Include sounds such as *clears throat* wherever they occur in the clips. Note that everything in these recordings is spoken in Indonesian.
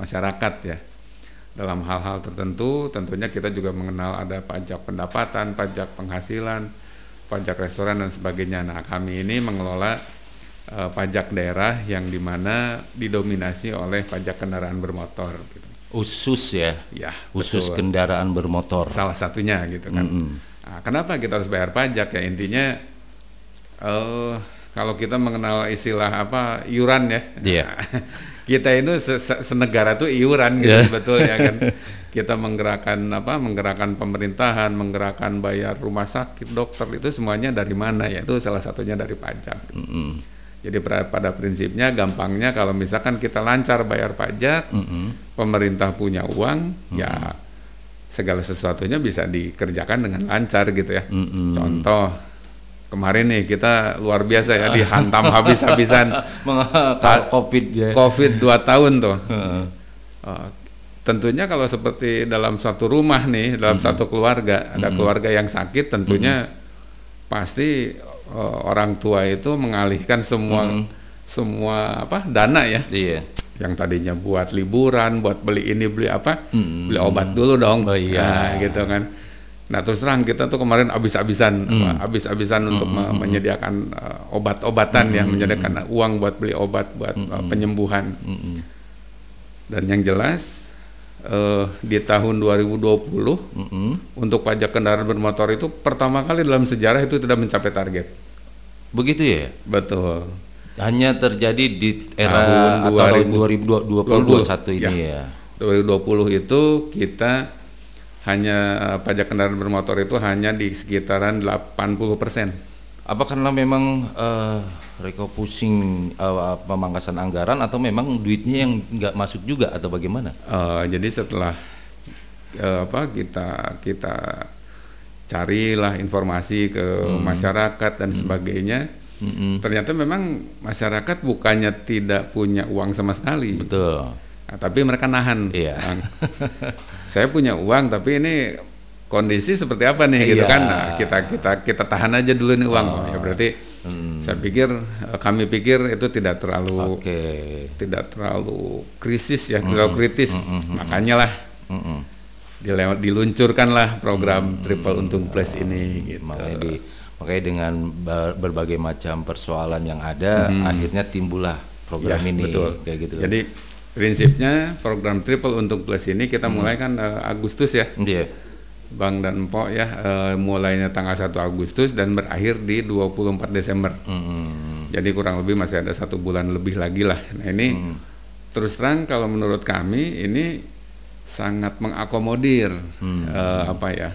masyarakat ya. Dalam hal-hal tertentu tentunya kita juga mengenal ada pajak pendapatan, pajak penghasilan, pajak restoran dan sebagainya. Nah, kami ini mengelola uh, pajak daerah yang di mana didominasi oleh pajak kendaraan bermotor. Gitu. Khusus ya, Ya, khusus betul. kendaraan bermotor. salah satunya gitu kan. Mm-mm. Nah, kenapa kita harus bayar pajak ya intinya eh kalau kita mengenal istilah apa iuran ya. Iya. Kita itu se- se- senegara tuh iuran gitu Iya. sebetulnya kan. *laughs* Kita menggerakkan apa? Menggerakkan pemerintahan, menggerakkan bayar rumah sakit, dokter itu semuanya dari mana ya? Itu salah satunya dari pajak. Mm-mm. Jadi pra- pada prinsipnya gampangnya kalau misalkan kita lancar bayar pajak, Mm-mm. pemerintah punya uang, ya segala sesuatunya bisa dikerjakan dengan lancar gitu ya. Mm-mm. Contoh kemarin nih kita luar biasa ya dihantam *laughs* habis-habisan covid ya. COVID 2 tahun tuh. Eh, tentunya kalau seperti dalam satu rumah nih, dalam satu keluarga, ada keluarga yang sakit, tentunya pasti eh, orang tua itu mengalihkan semua semua apa dana ya, Iya. yang tadinya buat liburan, buat beli ini beli apa, Mm-mm. beli obat dulu dong, Oh, iya. Nah, gitu kan. Nah terus terang kita tuh kemarin habis-habisan, Mm. apa, habis-habisan untuk me- menyediakan eh, obat-obatan ya, menyediakan uang buat beli obat buat eh, penyembuhan. Mm-mm. Dan yang jelas eh, di tahun 2020 Mm-mm. untuk pajak kendaraan bermotor itu pertama kali dalam sejarah itu tidak mencapai target. Begitu ya. Betul. Hanya terjadi di era Tahun atau tahun 2020, 2020 ini ya. 2020 itu kita hanya eh, pajak kendaraan bermotor itu hanya di sekitaran 80 persen. Apa karena memang eh, refocusing eh, pemangkasan anggaran atau memang duitnya yang nggak masuk juga atau bagaimana? Eh, jadi setelah eh, apa kita kita carilah informasi ke masyarakat dan sebagainya, Mm-mm. ternyata memang masyarakat bukannya tidak punya uang sama sekali, Betul. Nah, tapi mereka nahan. Iya. Nah, saya punya uang, tapi ini kondisi seperti apa nih gitu Iya. kan? Nah, kita kita kita tahan aja dulu nih uang. Oh, ya berarti Hmm. saya pikir eh, kami pikir itu tidak terlalu Oke. tidak terlalu krisis ya, terlalu kritis. Makanya lah Mm-mm. dilewat diluncurkanlah program Triple Untung Plus ini gitu. Makanya di makanya dengan ba- berbagai macam persoalan yang ada akhirnya timbullah program Ya, ini betul. kayak gitu. Jadi prinsipnya program Triple Untung Plus ini kita mulai kan eh, Agustus ya. Iya. Bang dan Empok ya eh, mulainya tanggal 1 Agustus dan berakhir di 24 Desember. Mm-mm. Jadi kurang lebih masih ada satu bulan lebih lagi lah. Nah ini terus terang kalau menurut kami ini sangat mengakomodir eh, apa ya,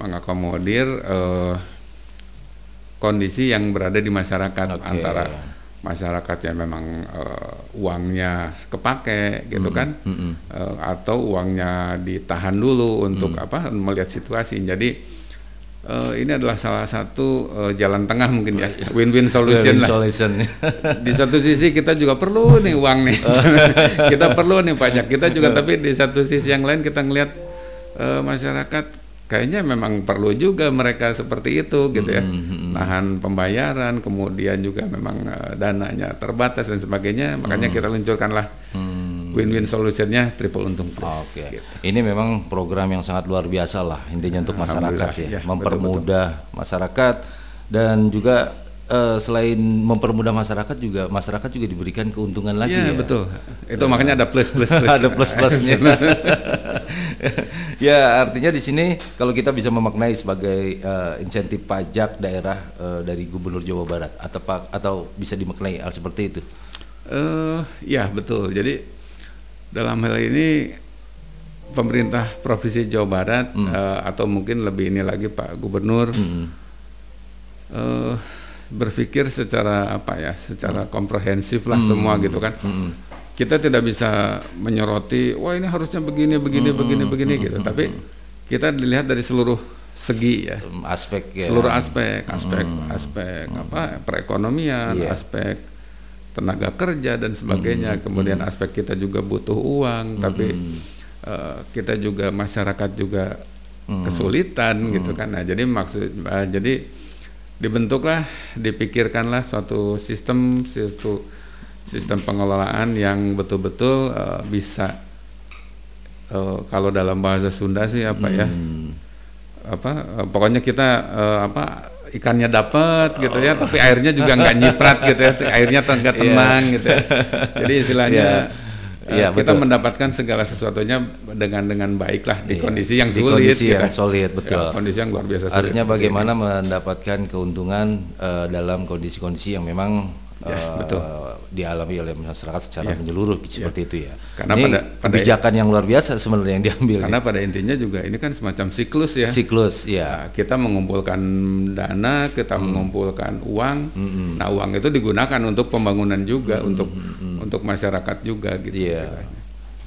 mengakomodir eh, kondisi yang berada di masyarakat Oke. antara masyarakat yang memang eh, uangnya kepake gitu kan, Mm-mm. Eh, atau uangnya ditahan dulu untuk Hmm. apa melihat situasi. Jadi eh, ini adalah salah satu eh, jalan tengah mungkin ya, *laughs* win-win solution lah *laughs* Solution. di satu sisi kita juga perlu nih uang nih *laughs* kita perlu nih pajak kita juga tapi di satu sisi yang lain kita ngelihat eh, masyarakat kayaknya memang perlu juga mereka seperti itu gitu ya nahan pembayaran kemudian juga memang eh, dananya terbatas dan sebagainya makanya kita luncurkanlah Hmm. win-win solutionnya triple untung plus Oke. gitu. Ini memang program yang sangat luar biasa lah intinya untuk masyarakat ya, ya, mempermudah masyarakat dan juga eh, selain mempermudah masyarakat juga masyarakat juga diberikan keuntungan lagi Iya ya. betul itu makanya ada plus plus plus *laughs* Ada plus-plusnya. *laughs* ya, artinya di sini kalau kita bisa memaknai sebagai eh, insentif pajak daerah eh, dari Gubernur Jawa Barat atau pak- atau bisa dimaknai hal seperti itu. Eh, ya betul. Jadi dalam hal ini pemerintah provinsi Jawa Barat eh, atau mungkin lebih ini lagi Pak Gubernur Hmm. eh, berpikir secara apa ya, secara komprehensif lah semua gitu kan. Kita tidak bisa menyoroti, wah ini harusnya begini, begini, begini, begini gitu. Tapi kita dilihat dari seluruh segi ya. Em, Aspek ya. seluruh aspek aspek aspek apa perekonomian Iya. aspek tenaga kerja dan sebagainya. Kemudian aspek kita juga butuh uang tapi eh, kita juga masyarakat juga kesulitan gitu kan. Nah jadi maksud eh, jadi dibentuklah dipikirkanlah suatu sistem suatu sistem pengelolaan yang betul-betul eh, bisa eh, kalau dalam bahasa Sunda sih apa ya? Hmm. Apa eh, pokoknya kita eh, apa ikannya dapat gitu ya, tapi airnya juga nggak nyiprat gitu ya, airnya tuh nggak tenang gitu ya. Jadi istilahnya Iya. Iya, kita betul. mendapatkan segala sesuatunya dengan dengan baik lah di Iya, kondisi yang di sulit. kondisi gitu yang ya. solid, betul. Ya, kondisi yang luar biasa sulit. Artinya bagaimana mendapatkan keuntungan eh, dalam kondisi-kondisi yang memang Ya, eh, betul. dialami oleh masyarakat secara Ya. menyeluruh seperti itu ya. Karena ini pada- pada- kebijakan yang luar biasa sebenarnya yang diambil. Karena pada intinya juga ini kan semacam siklus ya. Siklus, ya. Nah, kita mengumpulkan dana, kita Hmm. mengumpulkan uang. Nah, uang itu digunakan untuk pembangunan juga, untuk untuk masyarakat juga gitu. Hmm, Iya. istilahnya.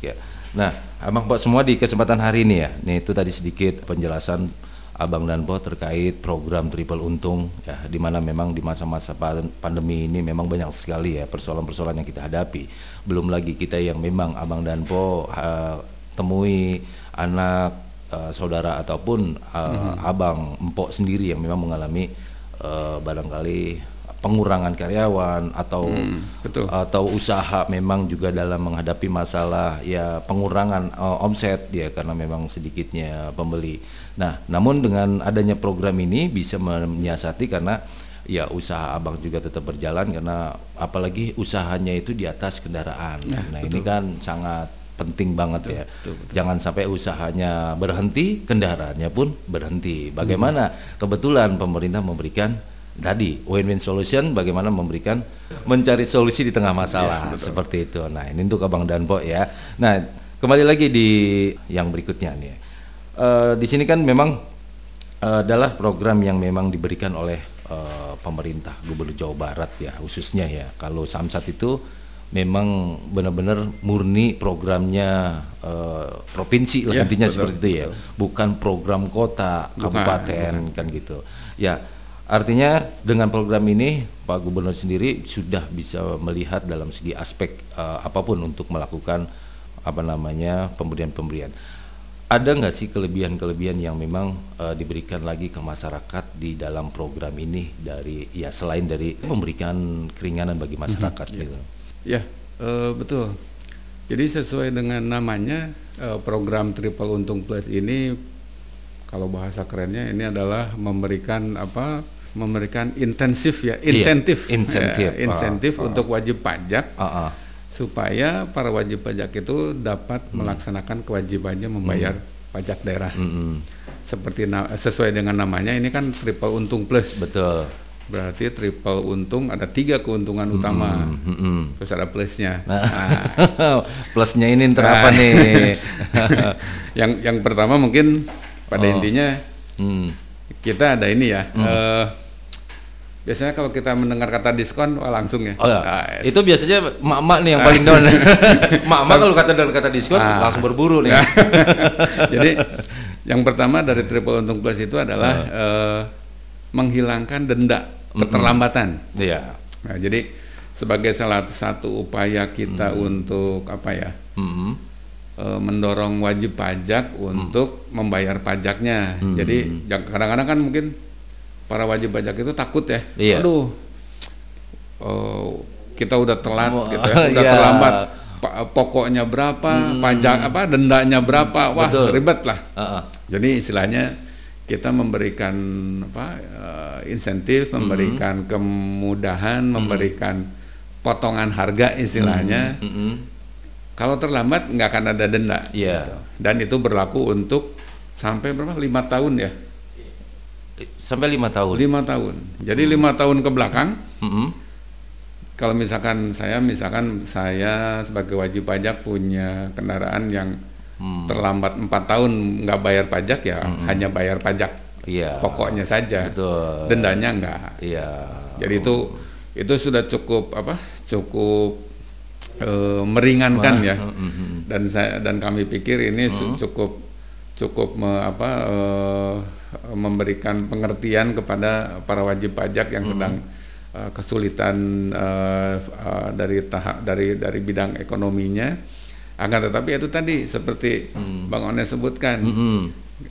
Ya. Nah, Abang Pak semua di kesempatan hari ini ya. Nih itu tadi sedikit penjelasan Abang dan Po terkait program Triple Untung ya di mana memang di masa-masa pan- pandemi ini memang banyak sekali ya persoalan-persoalan yang kita hadapi. Belum lagi kita yang memang Abang dan Po eh, temui anak eh, saudara ataupun eh, Abang Empok sendiri yang memang mengalami eh, barangkali pengurangan karyawan atau betul. atau usaha memang juga dalam menghadapi masalah ya pengurangan uh, omset ya karena memang sedikitnya pembeli. Nah, namun dengan adanya program ini bisa menyiasati karena ya usaha abang juga tetap berjalan karena apalagi usahanya itu di atas kendaraan. Nah, ini kan sangat penting banget ya. Jangan sampai usahanya berhenti, kendaraannya pun berhenti. Bagaimana kebetulan pemerintah memberikan tadi win-win solution bagaimana memberikan mencari solusi di tengah masalah seperti itu. Nah, ini untuk Abang Danpo ya. Nah, kembali lagi di yang berikutnya nih. Eh, di sini kan memang eh, adalah program yang memang diberikan oleh eh, pemerintah Gubernur Jawa Barat ya khususnya ya. Kalau Samsat itu memang benar-benar murni programnya eh, provinsi lah Ya, intinya betul, seperti itu ya. Bukan program kota, Bukan, kabupaten kan gitu. Ya, artinya dengan program ini Pak Gubernur sendiri sudah bisa melihat dalam segi aspek eh, apa pun untuk melakukan apa namanya pemberian-pemberian. Ada nggak sih kelebihan-kelebihan yang memang eh, diberikan lagi ke masyarakat di dalam program ini dari ya selain dari memberikan keringanan bagi masyarakat gitu. Ya, eh, betul. Jadi sesuai dengan namanya eh, program Triple Untung Plus ini kalau bahasa kerennya ini adalah memberikan apa? Memberikan intensif ya, insentif. insentif. Ya, insentif Ah, ah. untuk wajib pajak Ah, ah. supaya para wajib pajak itu dapat Hmm. melaksanakan kewajibannya membayar pajak daerah. Mm-mm. Seperti na- sesuai dengan namanya ini kan Triple Untung Plus. Betul. Berarti triple untung ada tiga keuntungan utama. Mm-mm. Terus ada plusnya. *laughs* Nah, plusnya ini Nah. apa nih? *laughs* yang yang pertama mungkin pada Oh. intinya Hmm. kita ada ini ya. eh, biasanya kalau kita mendengar kata diskon wah langsung ya. Oh ya, Ah, yes. itu biasanya mak-mak nih yang paling down. *laughs* mak-mak kalau kata dengar kata diskon Ah. langsung berburu nih. *laughs* Jadi yang pertama dari triple untung plus itu adalah Ah. eh, menghilangkan denda keterlambatan. Iya. Nah, jadi sebagai salah satu upaya kita untuk apa ya? Mm-mm. eh, mendorong wajib pajak untuk membayar pajaknya. Hmm. Jadi kadang-kadang kan mungkin para wajib pajak itu takut ya. Iya. Aduh, eh, kita udah telat Wah, gitu ya, *laughs* udah iya. terlambat. Pa- pokoknya berapa, pajak apa, dendanya berapa, wah Betul. ribet lah. Ah, ah. Jadi istilahnya kita memberikan apa eh, insentif, Hmm. memberikan kemudahan, memberikan potongan harga istilahnya. Mm-mm. Kalau terlambat nggak akan ada denda. Iya. gitu. Dan itu berlaku untuk sampai berapa? Lima tahun ya. Sampai lima tahun. Lima tahun. Jadi lima tahun ke belakang, Mm-mm. kalau misalkan saya, misalkan saya sebagai wajib pajak punya kendaraan yang Hmm. terlambat empat tahun nggak bayar pajak ya, hanya bayar pajak Iya. pokoknya saja. Betul. Dendanya nggak. Iya. Jadi itu itu sudah cukup apa? Cukup eh, meringankan ya. Mm-mm. Dan saya dan kami pikir ini su- cukup cukup me- apa eh, memberikan pengertian kepada para wajib pajak yang sedang eh, kesulitan eh, eh, dari tahap dari dari bidang ekonominya. Akan tetapi itu tadi seperti Bang One sebutkan. Mm-mm.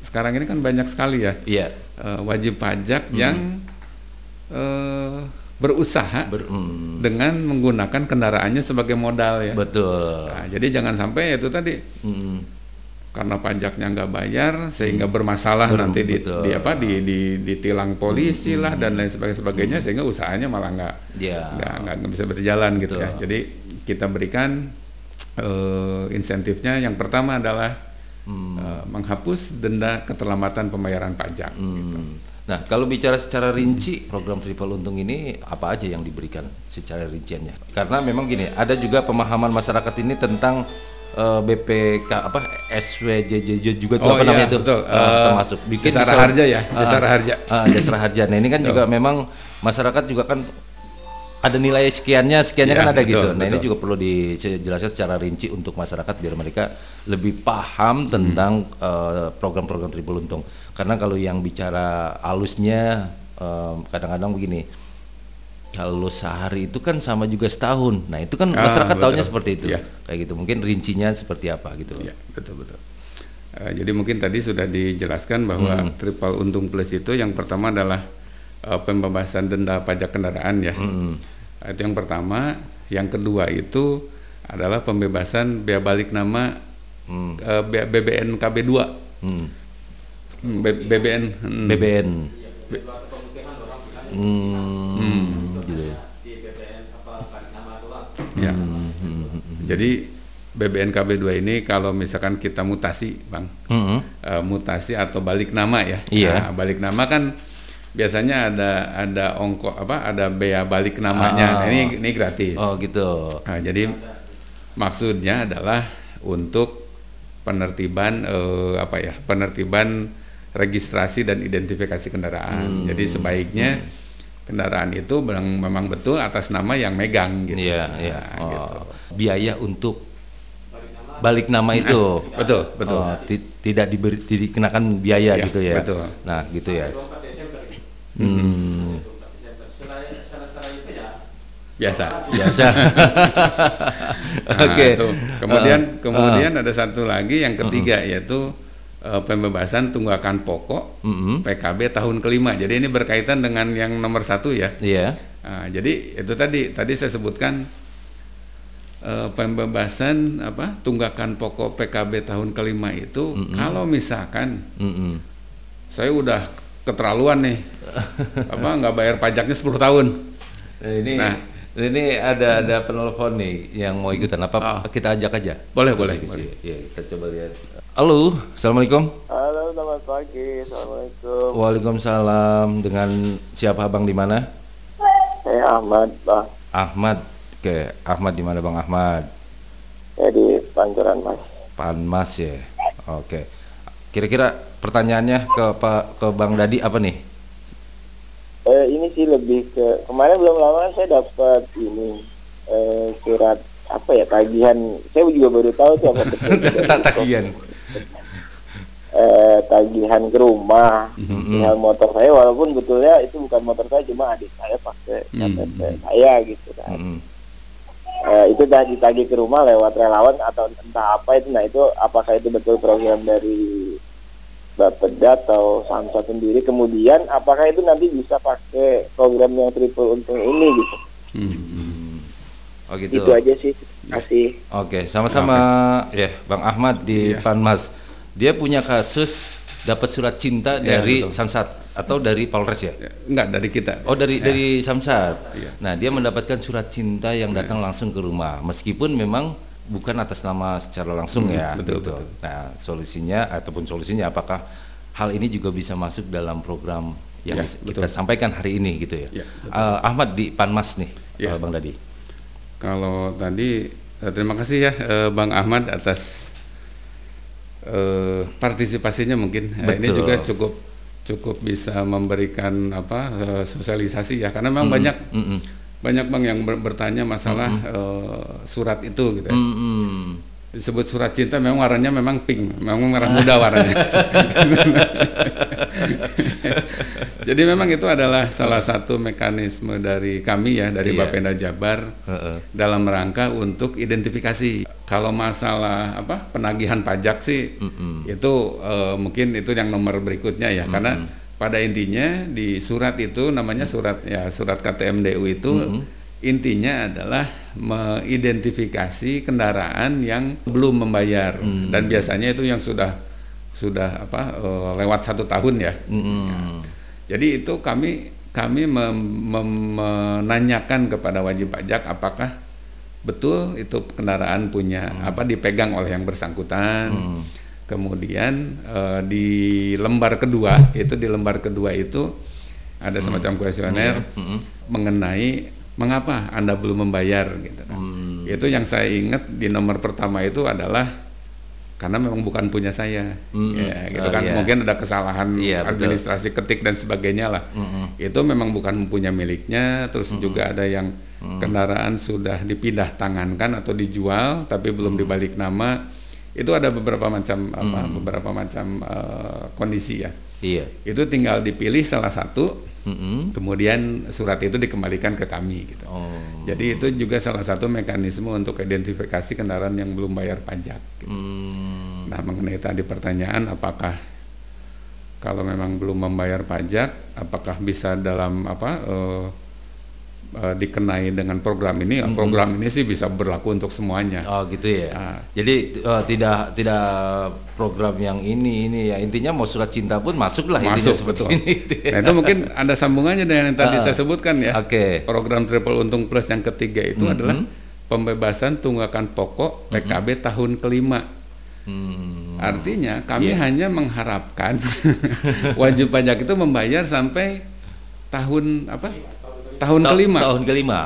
Sekarang ini kan banyak sekali ya Iya. eh, wajib pajak yang eh, berusaha Ber- mm. dengan menggunakan kendaraannya sebagai modal ya. Betul. Nah, jadi jangan sampai itu tadi Mm-mm. karena pajaknya nggak bayar sehingga bermasalah Ber- nanti di, betul. di apa di, di ditilang polisi lah dan lain sebagainya sebagainya sehingga usahanya malah nggak Ya. nggak nggak nggak bisa berjalan gitu ya. Betul. Jadi kita berikan eh, insentifnya yang pertama adalah eh, menghapus denda keterlambatan pembayaran pajak. Hmm. Nah, kalau bicara secara rinci program triple untung ini apa aja yang diberikan secara rinciannya? Karena memang gini, ada juga pemahaman masyarakat ini tentang eh, BPK apa SWJJ juga Oh apa iya, namanya itu betul. Eh, termasuk bikin misal- harja ya, Ah, jasara harja. ah, jasara harja. Nah, ini kan juga memang masyarakat juga kan ada nilai sekiannya, sekiannya Ya, kan ada betul, gitu. Nah, ini betul. juga perlu dijelaskan secara rinci untuk masyarakat biar mereka lebih paham tentang eh, program-program triple untung. Karena kalau yang bicara alusnya eh, kadang-kadang begini. Kalau sehari itu kan sama juga setahun. Nah, itu kan Ah, masyarakat betul. tahunya seperti itu. Iya. Kayak gitu. Mungkin rincinya seperti apa gitu. Ya, betul betul. Eh, jadi mungkin tadi sudah dijelaskan bahwa Hmm. triple untung plus itu yang pertama adalah eh, pembebasan denda pajak kendaraan ya. Hmm. Itu yang pertama. Yang kedua itu adalah pembebasan bea balik nama Hmm. eh, B- BBN KB 2. Hmm. Hmm, B- BBN hmm, BBN. Hmm, gitu ya. ya. Hmm, Jadi BBN KB 2 ini kalau misalkan kita mutasi, Bang. Hmm. eh, mutasi atau balik nama ya. Iya. Nah, balik nama kan biasanya ada ada ongkos apa ada bea balik namanya. Nah, ini ini gratis. Oh gitu. Nah, jadi maksudnya adalah untuk penertiban eh, apa ya? Penertiban registrasi dan identifikasi kendaraan. Hmm. Jadi sebaiknya kendaraan itu memang, memang betul atas nama yang megang gitu. Iya, iya. Nah, Oh, gitu. Biaya untuk balik nama itu. Betul, betul. Oh, ti- tidak diberi dikenakan biaya Iya, gitu ya. betul. Nah, gitu ya. Hmm, Biasa. biasa. *laughs* Nah, Oke. itu. Kemudian Ah, kemudian ada satu lagi yang ketiga yaitu eh, pembebasan tunggakan pokok Mm-mm. PKB tahun kelima. Jadi ini berkaitan dengan yang nomor satu ya. Iya. Nah, jadi itu tadi tadi saya sebutkan eh, pembebasan apa tunggakan pokok PKB tahun kelima itu kalau misalkan Mm-mm. saya udah keterlaluan nih apa nggak bayar pajaknya 10 tahun. Nah, ini Nah. ini ada ada penelpon nih yang mau ikutan apa Oh. kita ajak aja. Boleh, boleh, boleh. Iya, kita coba lihat. Halo, assalamualaikum. Halo, selamat pagi. Assalamualaikum. Waalaikumsalam. Dengan siapa abang di mana? Saya Ahmad, Bang. Ahmad. Oke, Ahmad di mana bang Ahmad? Saya di Pancoran, Mas. Panmas ya. Oke. Kira-kira pertanyaannya ke Pak ke Bang Dadi apa nih? Eh, ini sih lebih ke kemarin belum lama saya dapat ini eh, surat apa ya tagihan. Saya juga baru tahu tuh apa *laughs* tagihan. Eh, tagihan ke rumah, tagihan motor saya walaupun betulnya itu bukan motor saya cuma adik saya pakai. KTP saya gitu kan. Eh, itu dah ditagih ke rumah lewat relawan atau entah apa itu nah itu apakah itu betul program dari Bapeda atau Samsat sendiri kemudian apakah itu nanti bisa pakai program yang triple untung ini gitu Hmm. Oh gitu. itu aja sih masih Oke, sama-sama ya Bang Ahmad di Iya. Panmas. Dia punya kasus dapat surat cinta Iya, dari betul. Samsat atau dari Polres ya? Ya, Enggak dari kita. Oh dari Ya. dari Samsat. Iya. Nah dia mendapatkan surat cinta yang datang langsung ke rumah, meskipun memang bukan atas nama secara langsung Hmm, ya. betul, gitu. betul. Nah solusinya ataupun solusinya apakah hal ini juga bisa masuk dalam program yang Ya, bisa betul. kita sampaikan hari ini gitu ya? Ya, betul. Eh, Ahmad di Panmas nih, Ya. eh, Bang Dadi. Kalau tadi eh, terima kasih ya Bang Ahmad atas eh, partisipasinya mungkin. Eh, ini Betul. juga cukup cukup bisa memberikan apa sosialisasi ya karena memang banyak Mm-mm. Banyak Bang yang ber- bertanya masalah eh, surat itu gitu ya. Mm-mm. Disebut surat cinta memang warnanya memang pink, memang merah muda warnanya. *laughs* Jadi memang itu adalah salah satu mekanisme dari kami ya dari Iya. Bapenda Jabar Heeh. dalam rangka untuk identifikasi. Kalau masalah apa penagihan pajak sih Mm-mm. itu eh, mungkin itu yang nomor berikutnya ya karena pada intinya di surat itu namanya surat ya surat KTMDU itu intinya adalah mengidentifikasi kendaraan yang belum membayar dan biasanya itu yang sudah sudah apa eh, lewat satu tahun ya. Mm-mm. Jadi itu kami kami mem- mem- menanyakan kepada wajib pajak apakah betul itu kendaraan punya apa dipegang oleh yang bersangkutan. Kemudian eh, di lembar kedua itu di lembar kedua itu ada semacam kuesioner mengenai mengapa anda belum membayar gitu kan. Itu yang saya ingat di nomor pertama itu adalah karena memang bukan punya saya, Mm-mm. ya gitu Oh, kan. iya. Mungkin ada kesalahan Iya, betul. administrasi ketik dan sebagainya lah. Itu memang bukan punya miliknya. Terus juga ada yang kendaraan sudah dipindah tangankan atau dijual tapi belum dibalik nama. Itu ada beberapa macam apa, beberapa macam eh, kondisi ya. Iya. Itu tinggal dipilih salah satu, Mm-mm. kemudian surat itu dikembalikan ke kami gitu. Oh. Jadi itu juga salah satu mekanisme untuk identifikasi kendaraan yang belum bayar pajak. Mm. Nah, mengenai tadi pertanyaan apakah kalau memang belum membayar pajak, apakah bisa dalam apa eh, eh, dikenai dengan program ini? Program ini sih bisa berlaku untuk semuanya. Oh gitu ya. Ah. Jadi eh, tidak tidak program yang ini ini ya intinya mau surat cinta pun masuk lah intinya Masuk seperti betul. ini. gitu ya. Nah, itu mungkin ada sambungannya dengan yang tadi Ah. saya sebutkan ya. Oke. Program Triple Untung Plus yang ketiga itu adalah pembebasan tunggakan pokok PKB tahun kelima. Hmm. Artinya kami Iya. hanya mengharapkan *laughs* wajib pajak itu membayar sampai tahun apa? Tahun Ta- kelima. Tahun kelima.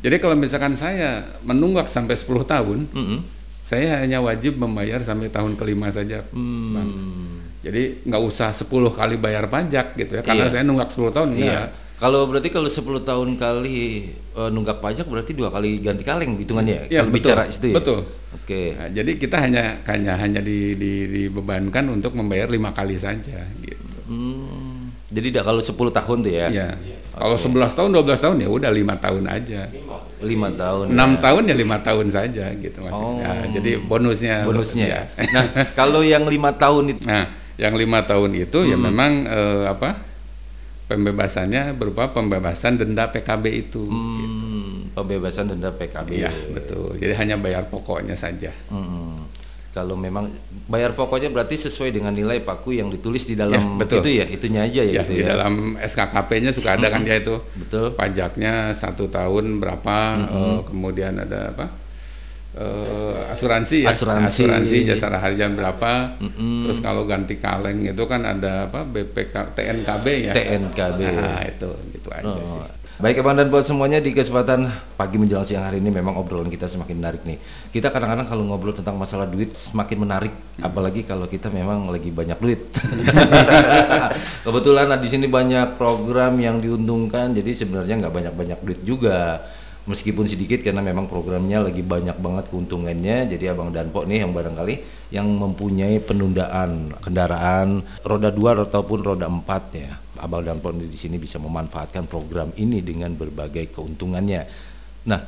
Jadi kalau misalkan saya menunggak sampai 10 tahun, Mm-mm. saya hanya wajib membayar sampai tahun kelima saja. Bang. Hmm. Jadi nggak usah 10 kali bayar pajak gitu ya, karena Iya. saya nunggak 10 tahun Iya. Kalau berarti kalau 10 tahun kali eh, nunggak pajak berarti dua kali ganti kaleng hitungannya. Iya, Kalau betul. bicara itu ya. Betul. Oke. Nah, jadi kita hanya hanya hanya di, di- dibebankan untuk membayar lima kali saja gitu. Hmm. Jadi kalau 10 tahun tuh ya. Ya. Kalau 11 tahun, 12 tahun ya udah lima tahun aja. Lima tahun. enam ya. tahun ya lima tahun saja gitu maksudnya. Oh. Jadi bonusnya bonusnya. ya. Nah, *laughs* kalau yang lima tahun itu Nah, yang lima tahun itu Hmm. ya memang eh, apa pembebasannya berupa pembebasan denda PKB itu. hmm, pembebasan denda PKB. Iya betul. Jadi hanya bayar pokoknya saja. Hmm. Kalau memang bayar pokoknya berarti sesuai dengan nilai paku yang ditulis di dalam Ya, betul. itu ya, itunya aja ya, Ya, gitu di ya. dalam SKKP-nya suka ada kan ya itu. Betul. Pajaknya satu tahun berapa, eh, kemudian ada apa? eh, asuransi ya, Asuransi. jasa harja berapa, terus kalau ganti kaleng itu kan ada apa BPK TNKB ya, TNKB. nah itu gitu aja Oh. sih. Baik Evan dan buat semuanya di kesempatan pagi menjelang siang hari ini memang obrolan kita semakin menarik nih. Kita kadang-kadang kalau ngobrol tentang masalah duit semakin menarik, apalagi kalau kita memang lagi banyak duit. *laughs* Kebetulan nah, di sini banyak program yang diuntungkan, jadi sebenarnya nggak banyak-banyak duit juga. Meskipun sedikit karena memang programnya lagi banyak banget keuntungannya. Jadi Abang Danpo nih yang barangkali yang mempunyai penundaan kendaraan roda 2 ataupun roda 4 ya. Abang Danpo di sini bisa memanfaatkan program ini dengan berbagai keuntungannya. Nah,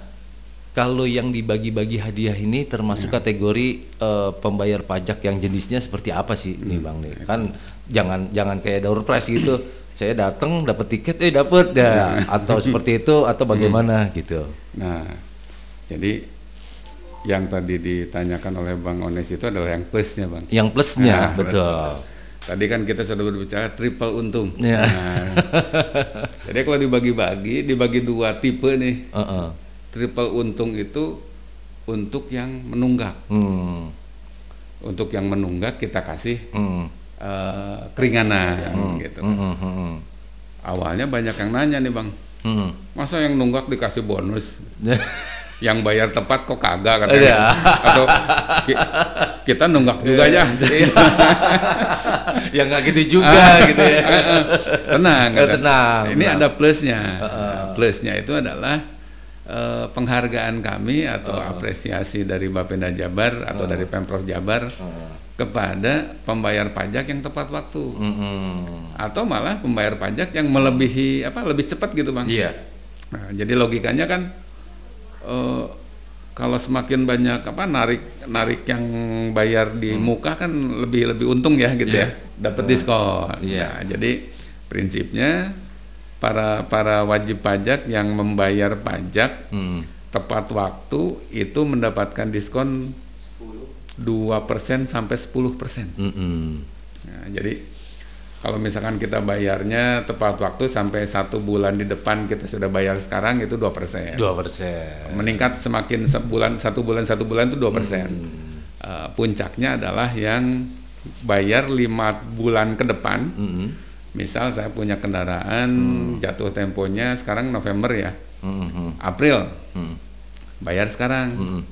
kalau yang dibagi-bagi hadiah ini termasuk kategori eh, pembayar pajak yang jenisnya seperti apa sih nih Bang nih? Kan jangan jangan kayak door prize gitu. *clears throat* Saya datang dapat tiket eh dapat ya atau seperti *laughs* itu atau bagaimana gitu. Nah, jadi yang tadi ditanyakan oleh Bang Ones itu adalah yang plusnya Bang. Yang plusnya Nah, betul. *laughs* Tadi kan kita sudah berbicara triple untung. Ya. Nah, *laughs* jadi kalau dibagi-bagi, dibagi dua tipe nih. Heeh. Triple untung itu untuk yang menunggak. Hmm. Untuk yang menunggak kita kasih Hmm. Eh, keringanan gitu. Hmm, hmm, hmm, Awalnya banyak yang nanya nih bang, hmm. masa yang nunggak dikasih bonus? yang bayar tepat kok kagak Iya. katanya? Atau ki- kita nunggak juga ya? *laughs* ya nggak gitu juga gitu ya. tenang, kata. tenang, Ini tenang. ada plusnya. Nah, plusnya itu adalah eh, penghargaan kami atau apresiasi dari Bapenda Jabar atau dari Pemprov Jabar kepada pembayar pajak yang tepat waktu. Hmm. atau malah pembayar pajak yang melebihi apa lebih cepat gitu bang. Iya. Nah, jadi logikanya kan eh, kalau semakin banyak apa narik narik yang bayar di muka kan lebih lebih untung ya gitu Iya. ya, dapat diskon. Iya. Nah, jadi prinsipnya para para wajib pajak yang membayar pajak Hmm. tepat waktu itu mendapatkan diskon 2% sampai 10%. Mm-mm. Nah, jadi kalau misalkan kita bayarnya tepat waktu sampai satu bulan di depan kita sudah bayar sekarang itu 2%. Dua persen. Meningkat semakin sebulan satu bulan satu bulan itu 2%. Hmm. Eh, puncaknya adalah yang bayar lima bulan ke depan. Mm-mm. Misal saya punya kendaraan Hmm. jatuh temponya sekarang November ya, Mm-mm. April Mm-mm. bayar sekarang. Mm-mm.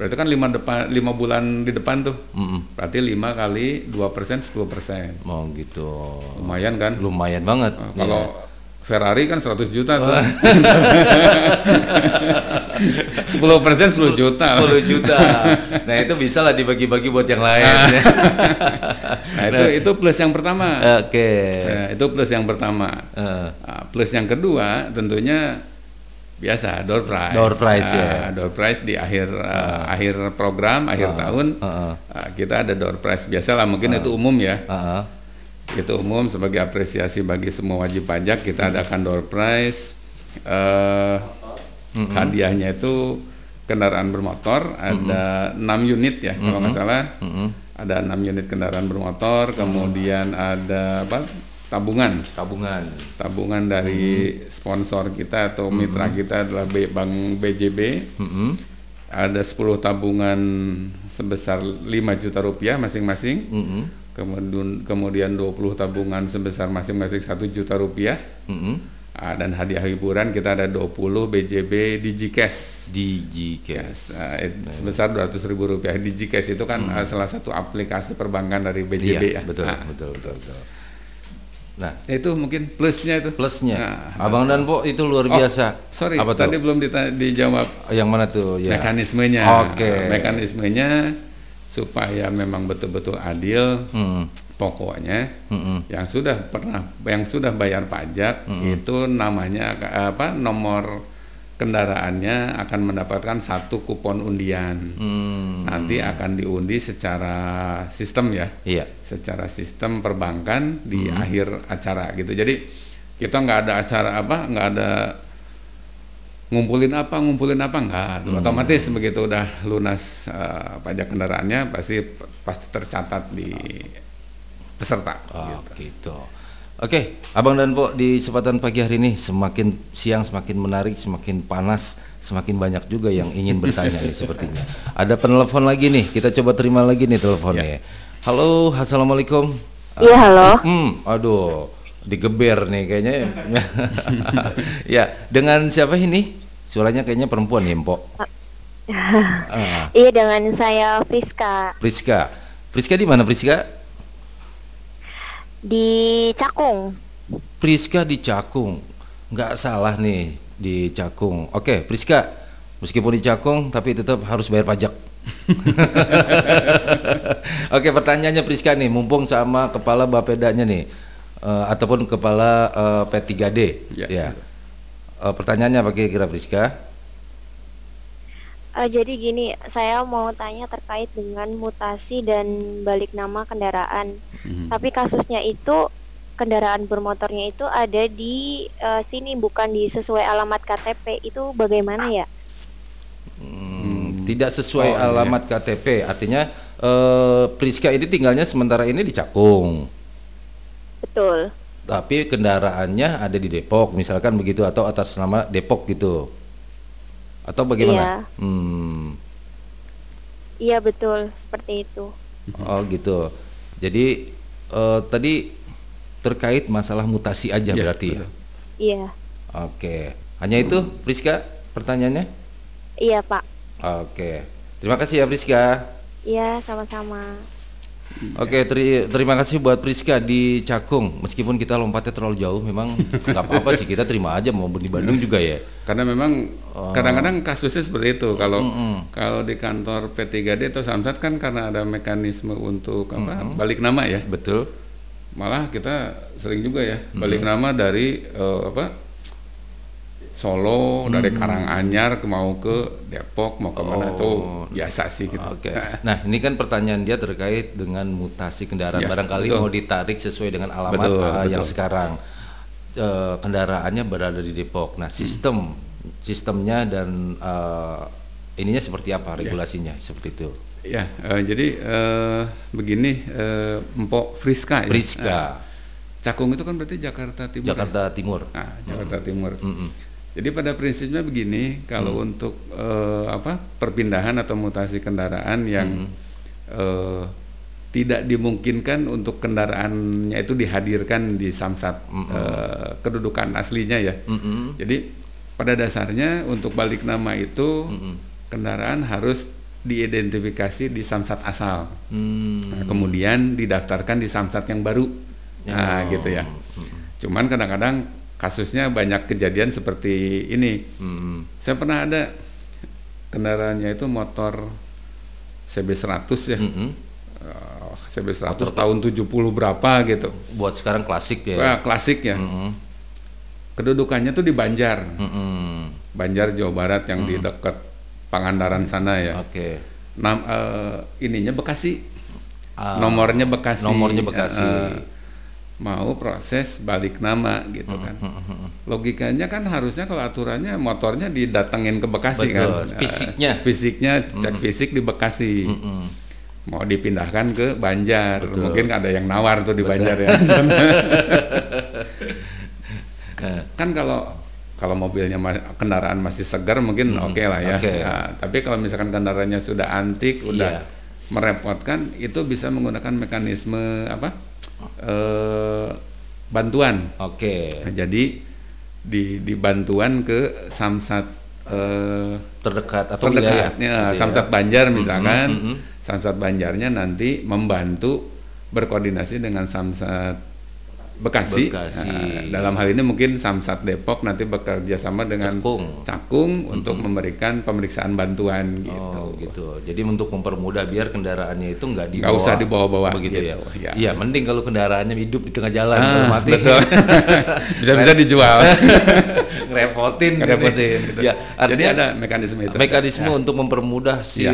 Berarti kan lima depan lima bulan di depan tuh. Mm-mm. Berarti 5 kali 2 persen 10 persen. Mau gitu. Lumayan kan? Lumayan banget. Nah, kalau Ferrari kan 100 juta tuh. *laughs* 10 persen 10 juta. 10 juta. Nah, itu bisa lah dibagi-bagi buat yang lain. Nah, *laughs* itu itu plus yang pertama. Oke. Nah, itu plus yang pertama. Nah, plus yang kedua tentunya biasa door price. Door price, Nah, ya. Door price di akhir uh, akhir program, akhir tahun Heeh. uh, kita ada door price biasa lah mungkin itu umum ya. Heeh. Itu umum sebagai apresiasi bagi semua wajib pajak kita adakan door prize. Eh, Hadiahnya itu kendaraan bermotor ada enam unit ya kalau nggak salah. Mm-mm. Ada enam unit kendaraan bermotor, kemudian ada apa? Tabungan. Tabungan. Tabungan dari sponsor kita atau mitra kita adalah B- Bank BJB. Mm-mm. Ada 10 tabungan sebesar 5 juta rupiah masing-masing. Mm-mm. Kemudian kemudian 20 tabungan sebesar masing-masing 1 juta rupiah. Mm-mm. Ah, dan hadiah hiburan kita ada 20 BJB DigiCash. DigiCash. Ah, it- sebesar 200 ribu rupiah. DigiCash itu kan ah, salah satu aplikasi perbankan dari BJB Iya, ya. betul, Ah, betul, betul, betul. Nah, itu mungkin plusnya itu. plusnya, Nah, Abang dan Po itu luar Oh, biasa. Sorry, Apa tuh? tadi belum dijawab Yang mana tuh? Ya. mekanismenya. Oke. Mekanismenya supaya memang betul-betul adil. Hmm. Pokoknya Mm-mm. yang sudah pernah yang sudah bayar pajak itu namanya apa nomor kendaraannya akan mendapatkan satu kupon undian. Hmm. Nanti akan diundi secara sistem ya, Iya. secara sistem perbankan di akhir acara gitu. Jadi kita nggak ada acara apa, nggak ada ngumpulin apa, ngumpulin apa nggak. Otomatis begitu udah lunas eh, pajak kendaraannya pasti pasti tercatat di peserta. Oh, gitu. Oke, Abang dan Po di kesempatan pagi hari ini semakin siang semakin menarik, semakin panas, semakin banyak juga yang ingin bertanya nih sepertinya. Ada penelpon lagi nih, kita coba terima lagi nih teleponnya. Halo, assalamualaikum. Iya halo. Hmm, aduh, digeber nih kayaknya. *laughs* ya, dengan siapa ini? Suaranya kayaknya perempuan ya, Mpok. Ah, Iya dengan saya Friska Priska. Priska di mana Priska? Di Cakung. Priska di Cakung. Nggak salah nih di Cakung. Oke, Priska. Meskipun di Cakung tapi tetap harus bayar pajak. *laughs* Oke, pertanyaannya Priska nih, mumpung sama kepala Bapedanya nih eh, ataupun kepala eh, P3D. Ya. Eh, pertanyaannya apa kira-kira Priska? Eh, jadi gini, saya mau tanya terkait dengan mutasi dan balik nama kendaraan. Mhm. Tapi kasusnya itu kendaraan bermotornya itu ada di eh, sini bukan di sesuai alamat KTP. Itu bagaimana ya? Hmm, tidak sesuai Oh, iya. alamat KTP. Artinya eh, Priska ini tinggalnya sementara ini di Cakung. Betul. tapi kendaraannya ada di Depok misalkan begitu atau atas nama Depok gitu atau bagaimana? Iya. Hmm, Iya betul, seperti itu. oh gitu. Jadi eh, tadi terkait masalah mutasi aja Iya, berarti ya. Iya. Oke, hanya itu Priska pertanyaannya? Iya, Pak. Oke, terima kasih ya Priska. Iya, sama-sama. Oke, teri- terima kasih buat Priska di Cakung. Meskipun kita lompatnya terlalu jauh, memang nggak apa-apa sih kita terima aja mau di Bandung juga ya. Karena memang kadang-kadang kasusnya seperti itu. Kalau kalau di kantor P3D atau Samsat kan karena ada mekanisme untuk apa balik nama ya. Betul. Malah kita sering juga ya balik nama dari eh, apa Solo dari Karanganyar ke mau ke Depok mau ke mana tuh biasa sih gitu. Oke. Nah, ini kan pertanyaan dia terkait dengan mutasi kendaraan. Ya, Barangkali betul. mau ditarik sesuai dengan alamat Betul, uh, yang betul. sekarang. eh, kendaraannya berada di Depok. Nah, sistem sistemnya dan eh, ininya seperti apa regulasinya seperti itu. Ya, eh, jadi eh, begini, eh, Empok Friska ya. Priska, Eh, Cakung itu kan berarti Jakarta Timur. ya? Jakarta Timur. Nah, Jakarta Timur. Mm-mm. Jadi pada prinsipnya begini, kalau Mm. untuk eh, apa perpindahan atau mutasi kendaraan yang eh, tidak dimungkinkan untuk kendaraannya itu dihadirkan di samsat eh, kedudukan aslinya ya. Mm-mm. Jadi pada dasarnya untuk balik nama itu Mm-mm. kendaraan harus diidentifikasi di samsat asal. Hmm. Nah, kemudian didaftarkan di samsat yang baru. Nah, gitu ya. Cuman kadang-kadang kasusnya banyak kejadian seperti ini. Mm-mm. Saya pernah ada kendaraannya itu motor CB100 ya. Mm-mm. Eh, CB100 tahun 70 berapa gitu. Buat sekarang klasik ya. Wah, klasik ya. Mm-mm. Kedudukannya tuh di Banjar. Mm-mm. Banjar Jawa Barat yang di dekat Pangandaran sana ya. Oke. Nam, eh, ininya Bekasi. Ah, nomornya Bekasi. nomornya Bekasi. Eh, mau proses balik nama gitu kan. Logikanya kan harusnya kalau aturannya motornya didatengin ke Bekasi Betul, kan. Eh, fisiknya. fisiknya cek fisik di Bekasi. Mau dipindahkan ke Banjar. Mungkin ada yang nawar tuh di Banjar ya. Eh, *laughs* kan kalau kalau mobilnya ma- kendaraan masih segar mungkin oke lah ya. oke. Nah, tapi kalau misalkan kendaraannya sudah antik, udah Iya. merepotkan, itu bisa menggunakan mekanisme apa? Eh bantuan. Oke. Nah, jadi di di bantuan ke samsat eh, Terdekat atau terdekatnya gitu ya. samsat Banjar misalkan, mhm. samsat Banjarnya nanti membantu berkoordinasi dengan samsat Bekasi. Bekasi. Nah, dalam hal ini mungkin samsat Depok nanti bekerja sama dengan Cakung. Cakung untuk memberikan pemeriksaan bantuan gitu. Oh gitu. Jadi untuk mempermudah biar kendaraannya itu nggak dibawa. Nggak usah dibawa-bawa begitu gitu, ya. ya. Iya, mending kalau kendaraannya hidup di tengah jalan Ah, mati. betul. *laughs* Bisa-bisa dijual. *laughs* Ngerepotin. gitu. Ngerepotin, gitu. Ya, Jadi ada mekanisme itu. mekanisme Ya. untuk mempermudah si Ya.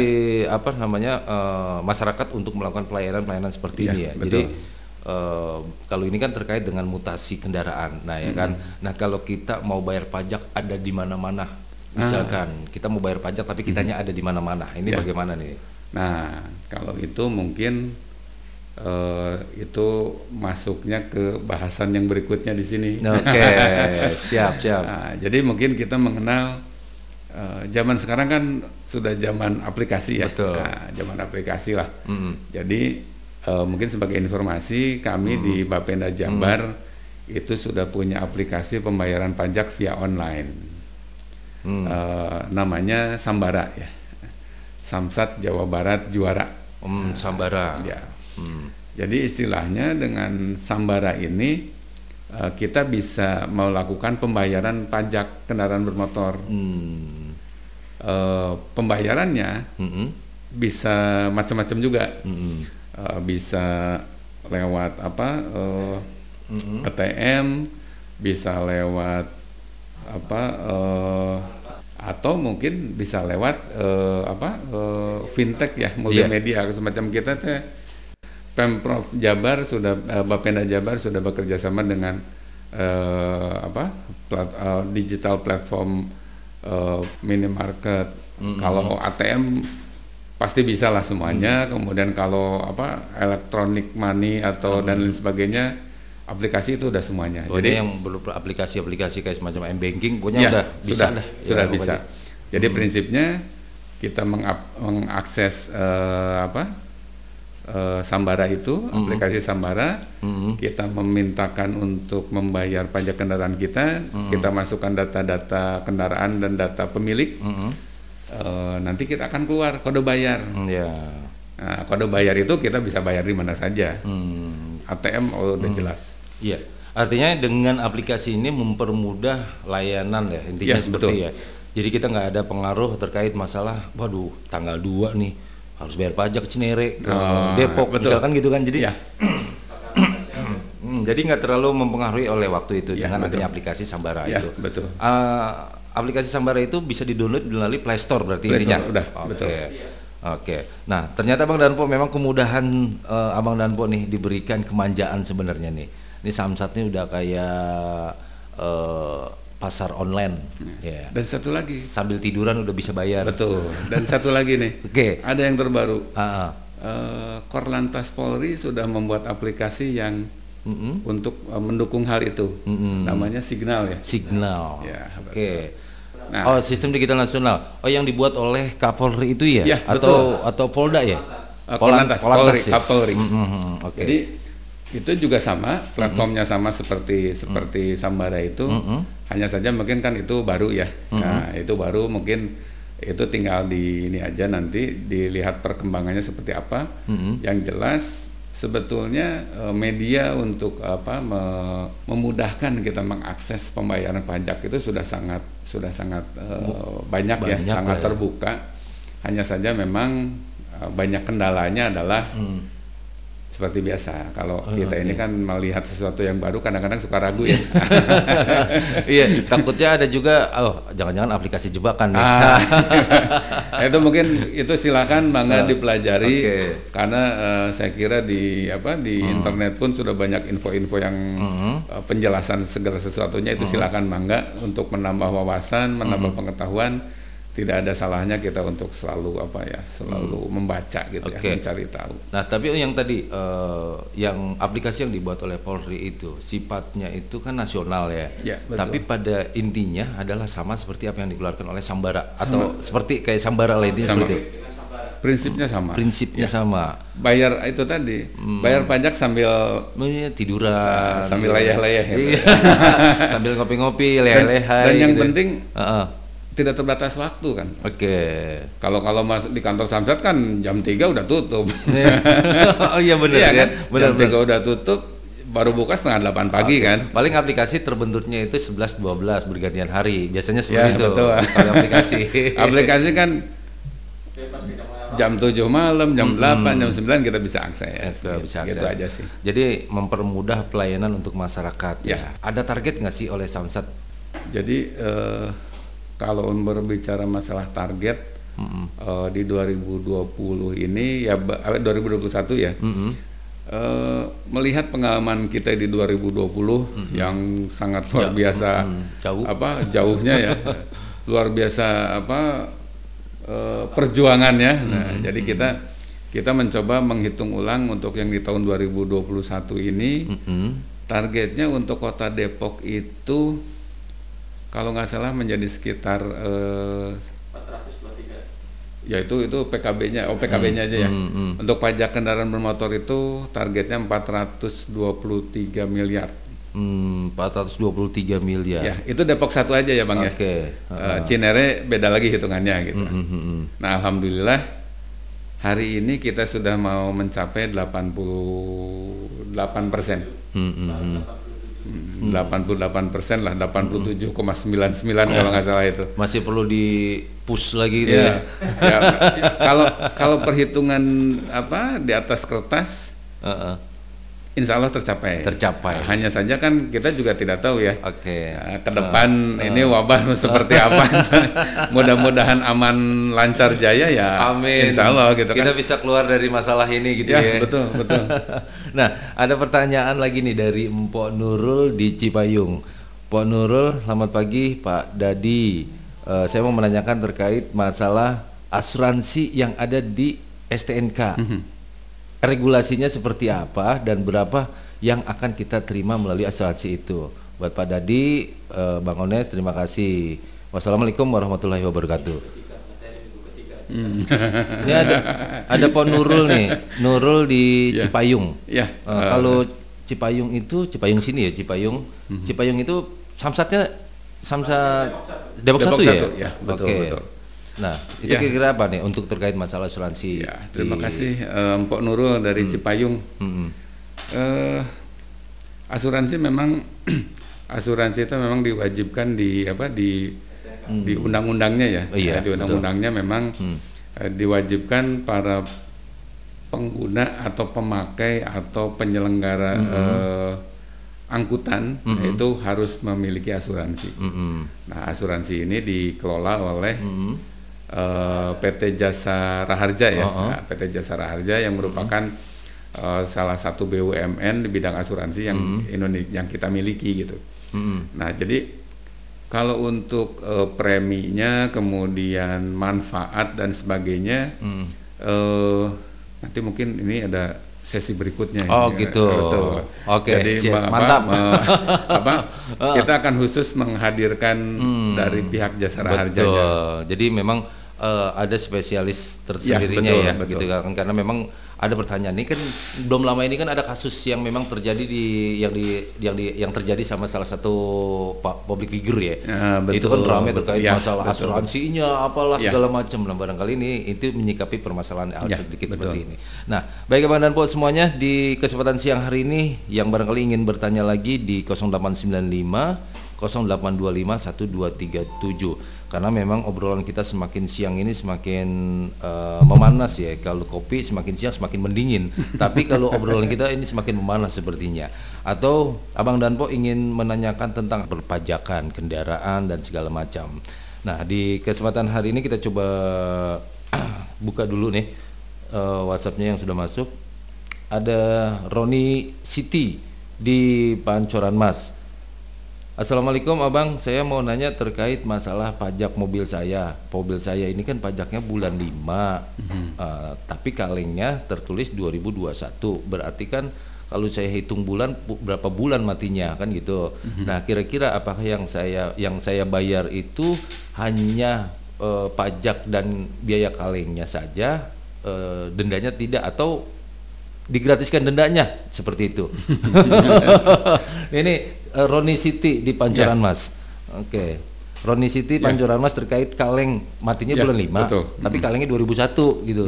apa namanya eh, masyarakat untuk melakukan pelayanan-pelayanan seperti Ya, ini ya. betul. Jadi eh, kalau ini kan terkait dengan mutasi kendaraan. Nah, ya kan. Nah, kalau kita mau bayar pajak ada di mana-mana. Misalkan kita mau bayar pajak tapi kitanya ada di mana-mana. Ini Ya. bagaimana nih? Nah, kalau itu mungkin eh, itu masuknya ke bahasan yang berikutnya di sini. Oke, *laughs* siap, siap. Nah, jadi mungkin kita mengenal eh, zaman sekarang kan sudah zaman aplikasi ya. Betul. Nah, zaman aplikasi lah. Mm-mm. Jadi eh, mungkin sebagai informasi kami di Bapenda Jabar itu sudah punya aplikasi pembayaran pajak via online. Hmm. Eh, namanya Sambara ya. Samsat Jawa Barat Juara. Hmm, Sambara. Ya. Hmm. Jadi istilahnya dengan Sambara ini eh, kita bisa melakukan pembayaran pajak kendaraan bermotor. Hmm. Eh, pembayarannya Mm-mm. bisa macam-macam juga. Mm-mm. Eh, bisa lewat apa eh, ATM, bisa lewat apa eh, atau mungkin bisa lewat eh, apa eh, fintech ya multimedia semacam kita teh. Pemprov Jabar sudah eh, Bapenda Jabar sudah bekerja sama dengan eh, apa plat- eh, digital platform eh, minimarket. Kalau ATM pasti bisa lah semuanya kemudian kalau apa elektronik money atau dan lain sebagainya aplikasi itu udah semuanya Pokoknya yang berupa aplikasi-aplikasi kayak semacam m-banking pokoknya Ya, udah bisa sudah, dah. sudah Ya, bisa. pokoknya. Jadi prinsipnya kita mengap- mengakses eh, apa eh, Sambara itu, aplikasi Sambara, Mm-mm. kita memintakan untuk membayar pajak kendaraan kita, kita masukkan data-data kendaraan dan data pemilik, Mm-mm. Eh, nanti kita akan keluar kode bayar. Hmm, Ya. Nah, kode bayar itu kita bisa bayar di mana saja. Hmm. ATM oh, udah jelas. Iya. Artinya dengan aplikasi ini mempermudah layanan ya intinya Ya, seperti betul. ya. Jadi kita nggak ada pengaruh terkait masalah, waduh tanggal 2 nih harus bayar pajak Cinere ke Ah, Depok betul. misalkan gitu kan. Jadi Ya. *clears throat* Hmm, jadi nggak terlalu mempengaruhi oleh waktu itu Ya, dengan betul. adanya aplikasi Sambara Ya, itu. betul. Ah, aplikasi Sambara itu bisa di-download melalui Play Store berarti Play intinya. Store, udah, Oke. betul. Oke. Nah, ternyata Bang Danpo memang kemudahan eh, Abang Danpo nih diberikan kemanjaan sebenarnya nih. Ini samsatnya udah kayak eh, pasar online ya Dan satu lagi, sambil tiduran udah bisa bayar betul. Dan satu lagi nih, oke ada yang terbaru. Ah, ah. Eh, Korlantas Polri sudah membuat aplikasi yang Mm-mm. untuk eh, mendukung hal itu. Mm-mm. Namanya Signal ya. signal Ya, oke Nah. oh sistem digital nasional oh yang dibuat oleh Kapolri itu ya, Ya, atau atau Polda ya Eh, Korlantas, Polri, ya? Kapolri. Mm, mm, mm, oke Jadi itu juga sama, platformnya sama seperti seperti Sambara itu. Hanya saja mungkin kan itu baru ya. Nah, itu baru mungkin itu tinggal di ini aja nanti dilihat perkembangannya seperti apa. Yang jelas sebetulnya eh, media untuk apa me- memudahkan kita mengakses pembayaran pajak itu sudah sangat sudah sangat eh, banyak, ya, Banyak sangat lah ya. terbuka. Hanya saja memang eh, banyak kendalanya adalah seperti biasa. Kalau Oh, kita ini kan melihat sesuatu yang baru kadang-kadang suka ragu ya. *laughs* Iya takutnya ada juga oh jangan-jangan aplikasi jebakan nih. Ah, *laughs* itu mungkin itu silakan bangga dipelajari Ah, oke. karena eh, saya kira di apa di Hmm. internet pun sudah banyak info-info yang eh, penjelasan segala sesuatunya itu Hmm. silakan bangga untuk menambah wawasan menambah pengetahuan tidak ada salahnya kita untuk selalu apa ya selalu membaca gitu Hmm. Oke. ya mencari tahu Nah, tapi yang tadi eh, yang aplikasi yang dibuat oleh Polri itu sifatnya itu kan nasional ya. Ya, betul. Tapi pada intinya adalah sama seperti apa yang dikeluarkan oleh Sambara atau seperti kayak Sambara Sama. seperti prinsipnya sama prinsipnya sama. bayar itu tadi bayar pajak sambil tiduran sambil layah-layah gitu. Iya. *laughs* sambil ngopi-ngopi, dan, leleh-lehai. dan yang gitu. penting Heeh. Tidak terbatas waktu kan Oke. kalau kalau mas di kantor Samsat kan jam 3 udah tutup *laughs* oh iya benar iya ya. kan Benar jam 3 udah tutup baru buka setengah 8 pagi kan Paling aplikasi terbentuknya itu 11 12 bergantian hari. Biasanya seperti Ya, itu. betul. Kalau aplikasi. *laughs* aplikasi kan jam 7 malam jam 8 jam 9 kita bisa akses Itu bisa gitu akses. aja sih Jadi mempermudah pelayanan untuk masyarakat. Ya. Ada target nggak sih oleh Samsat? jadi eh, kalau berbicara masalah target eh, di 2020 ini ya ba- eh, 2021 ya Mm-mm. Eh, melihat pengalaman kita di 2020 yang sangat luar biasa mm, jauh. apa jauhnya ya *laughs* luar biasa apa eh, perjuangannya. Nah jadi kita kita mencoba menghitung ulang untuk yang di tahun 2021 ini. Mm-mm. targetnya untuk kota Depok itu kalau nggak salah menjadi sekitar eh, ya itu itu PKB-nya oh PKB-nya aja ya hmm, hmm. untuk pajak kendaraan bermotor itu targetnya 423 miliar Hmm, 423 miliar. ya itu Depok satu aja ya bang ya Oke. Eh, Cinere beda lagi hitungannya gitu Hmm, hmm, hmm. nah alhamdulillah hari ini kita sudah mau mencapai 88 persen Hmm, hmm, hmm. 88 persen lah 87,99 kalau nggak salah itu Masih perlu di push lagi gitu ya, ya. ya, kalau kalau perhitungan apa di atas kertas Heeh. Insya Allah tercapai Tercapai. Nah, hanya saja kan kita juga tidak tahu ya Oke. Nah, ke depan ini wabah *laughs* seperti apa *laughs* mudah-mudahan aman lancar jaya ya Amin. insya Allah gitu Kita kan bisa keluar dari masalah ini gitu ya, ya. betul betul *laughs* nah, ada pertanyaan lagi nih dari Mpok Nurul di Cipayung. Mpok Nurul, selamat pagi Pak Dadi. Eh, saya mau menanyakan terkait masalah asuransi yang ada di STNK. Mhm. Regulasinya seperti apa dan berapa yang akan kita terima melalui asuransi itu? Buat Pak Dadi, eh, Bang Ones, terima kasih. Wassalamualaikum warahmatullahi wabarakatuh. Ini ada ada Pak Nurul nih, Nurul di Ya. Cipayung. ya Eh, kalau Cipayung itu Cipayung sini ya Cipayung. Mhm. Cipayung itu samsatnya samsat Depok, Depok satu ya? satu, ya, betul, Oke. betul. Nah, itu Ya. kira-kira apa nih untuk terkait masalah asuransi? ya terima di- kasih eh, Mpok Nurul dari Cipayung Mm-mm. eh, asuransi memang *clears throat* asuransi itu memang diwajibkan di apa di di undang-undangnya ya Oh, iya, Ya, di undang-undangnya memang eh, diwajibkan para pengguna atau pemakai atau penyelenggara eh, angkutan itu harus memiliki asuransi. Mm-mm. Nah asuransi ini dikelola oleh Mm-mm. Eh, PT Jasa Raharja ya, Oh, oh. Nah, PT Jasa Raharja yang merupakan eh, salah satu BUMN di bidang asuransi yang Indonesia yang kita miliki gitu. Mm-mm. Nah, jadi kalau untuk eh, preminya, kemudian manfaat dan sebagainya, Mm. eh, nanti mungkin ini ada sesi berikutnya. Oh, ini. gitu. Betul. Oke, Jadi siap. apa, Mantap. me- *laughs* apa, kita akan khusus menghadirkan dari pihak jasara harjanya. Hmm. Betul. Jadi memang eh, ada spesialis tersendirinya betul, ya, betul. gitu kan karena memang ada pertanyaan ini kan belum lama ini kan ada kasus yang memang terjadi di yang di yang di yang terjadi sama salah satu pak public figure ya. Ya, betul, itu kan ramai terkait Ya, masalah betul. asuransinya apalah Ya. segala macam. Nah, barangkali ini itu menyikapi permasalahan hal Ya, sedikit betul. seperti ini. Nah, baik Abang dan Po semuanya di kesempatan siang hari ini yang barangkali ingin bertanya lagi di 0895 0825 1237 karena memang obrolan kita semakin siang ini semakin eh, memanas ya. Kalau kopi semakin siang semakin mendingin. *laughs* Tapi kalau obrolan kita ini semakin memanas sepertinya. Atau Abang Danpo ingin menanyakan tentang perpajakan kendaraan dan segala macam. Nah di kesempatan hari ini kita coba *clears throat* buka dulu nih eh, WhatsAppnya yang sudah masuk. Ada Roni Siti di Pancoran Mas Assalamualaikum abang, saya mau nanya terkait masalah pajak mobil saya. Mobil saya ini kan pajaknya bulan 5, Eh, tapi kalengnya tertulis 2021. Berarti kan kalau saya hitung bulan berapa bulan matinya kan gitu. Nah kira-kira apakah yang saya yang saya bayar itu hanya eh, pajak dan biaya kalengnya saja, eh, dendanya tidak atau digratiskan dendanya seperti itu. *laughs* Ini eh, Roni Siti di Pancoran Ya. Mas. Oke. Roni Siti Pancoran Mas terkait kaleng matinya Ya, bulan 5, betul. tapi kalengnya 2001 gitu.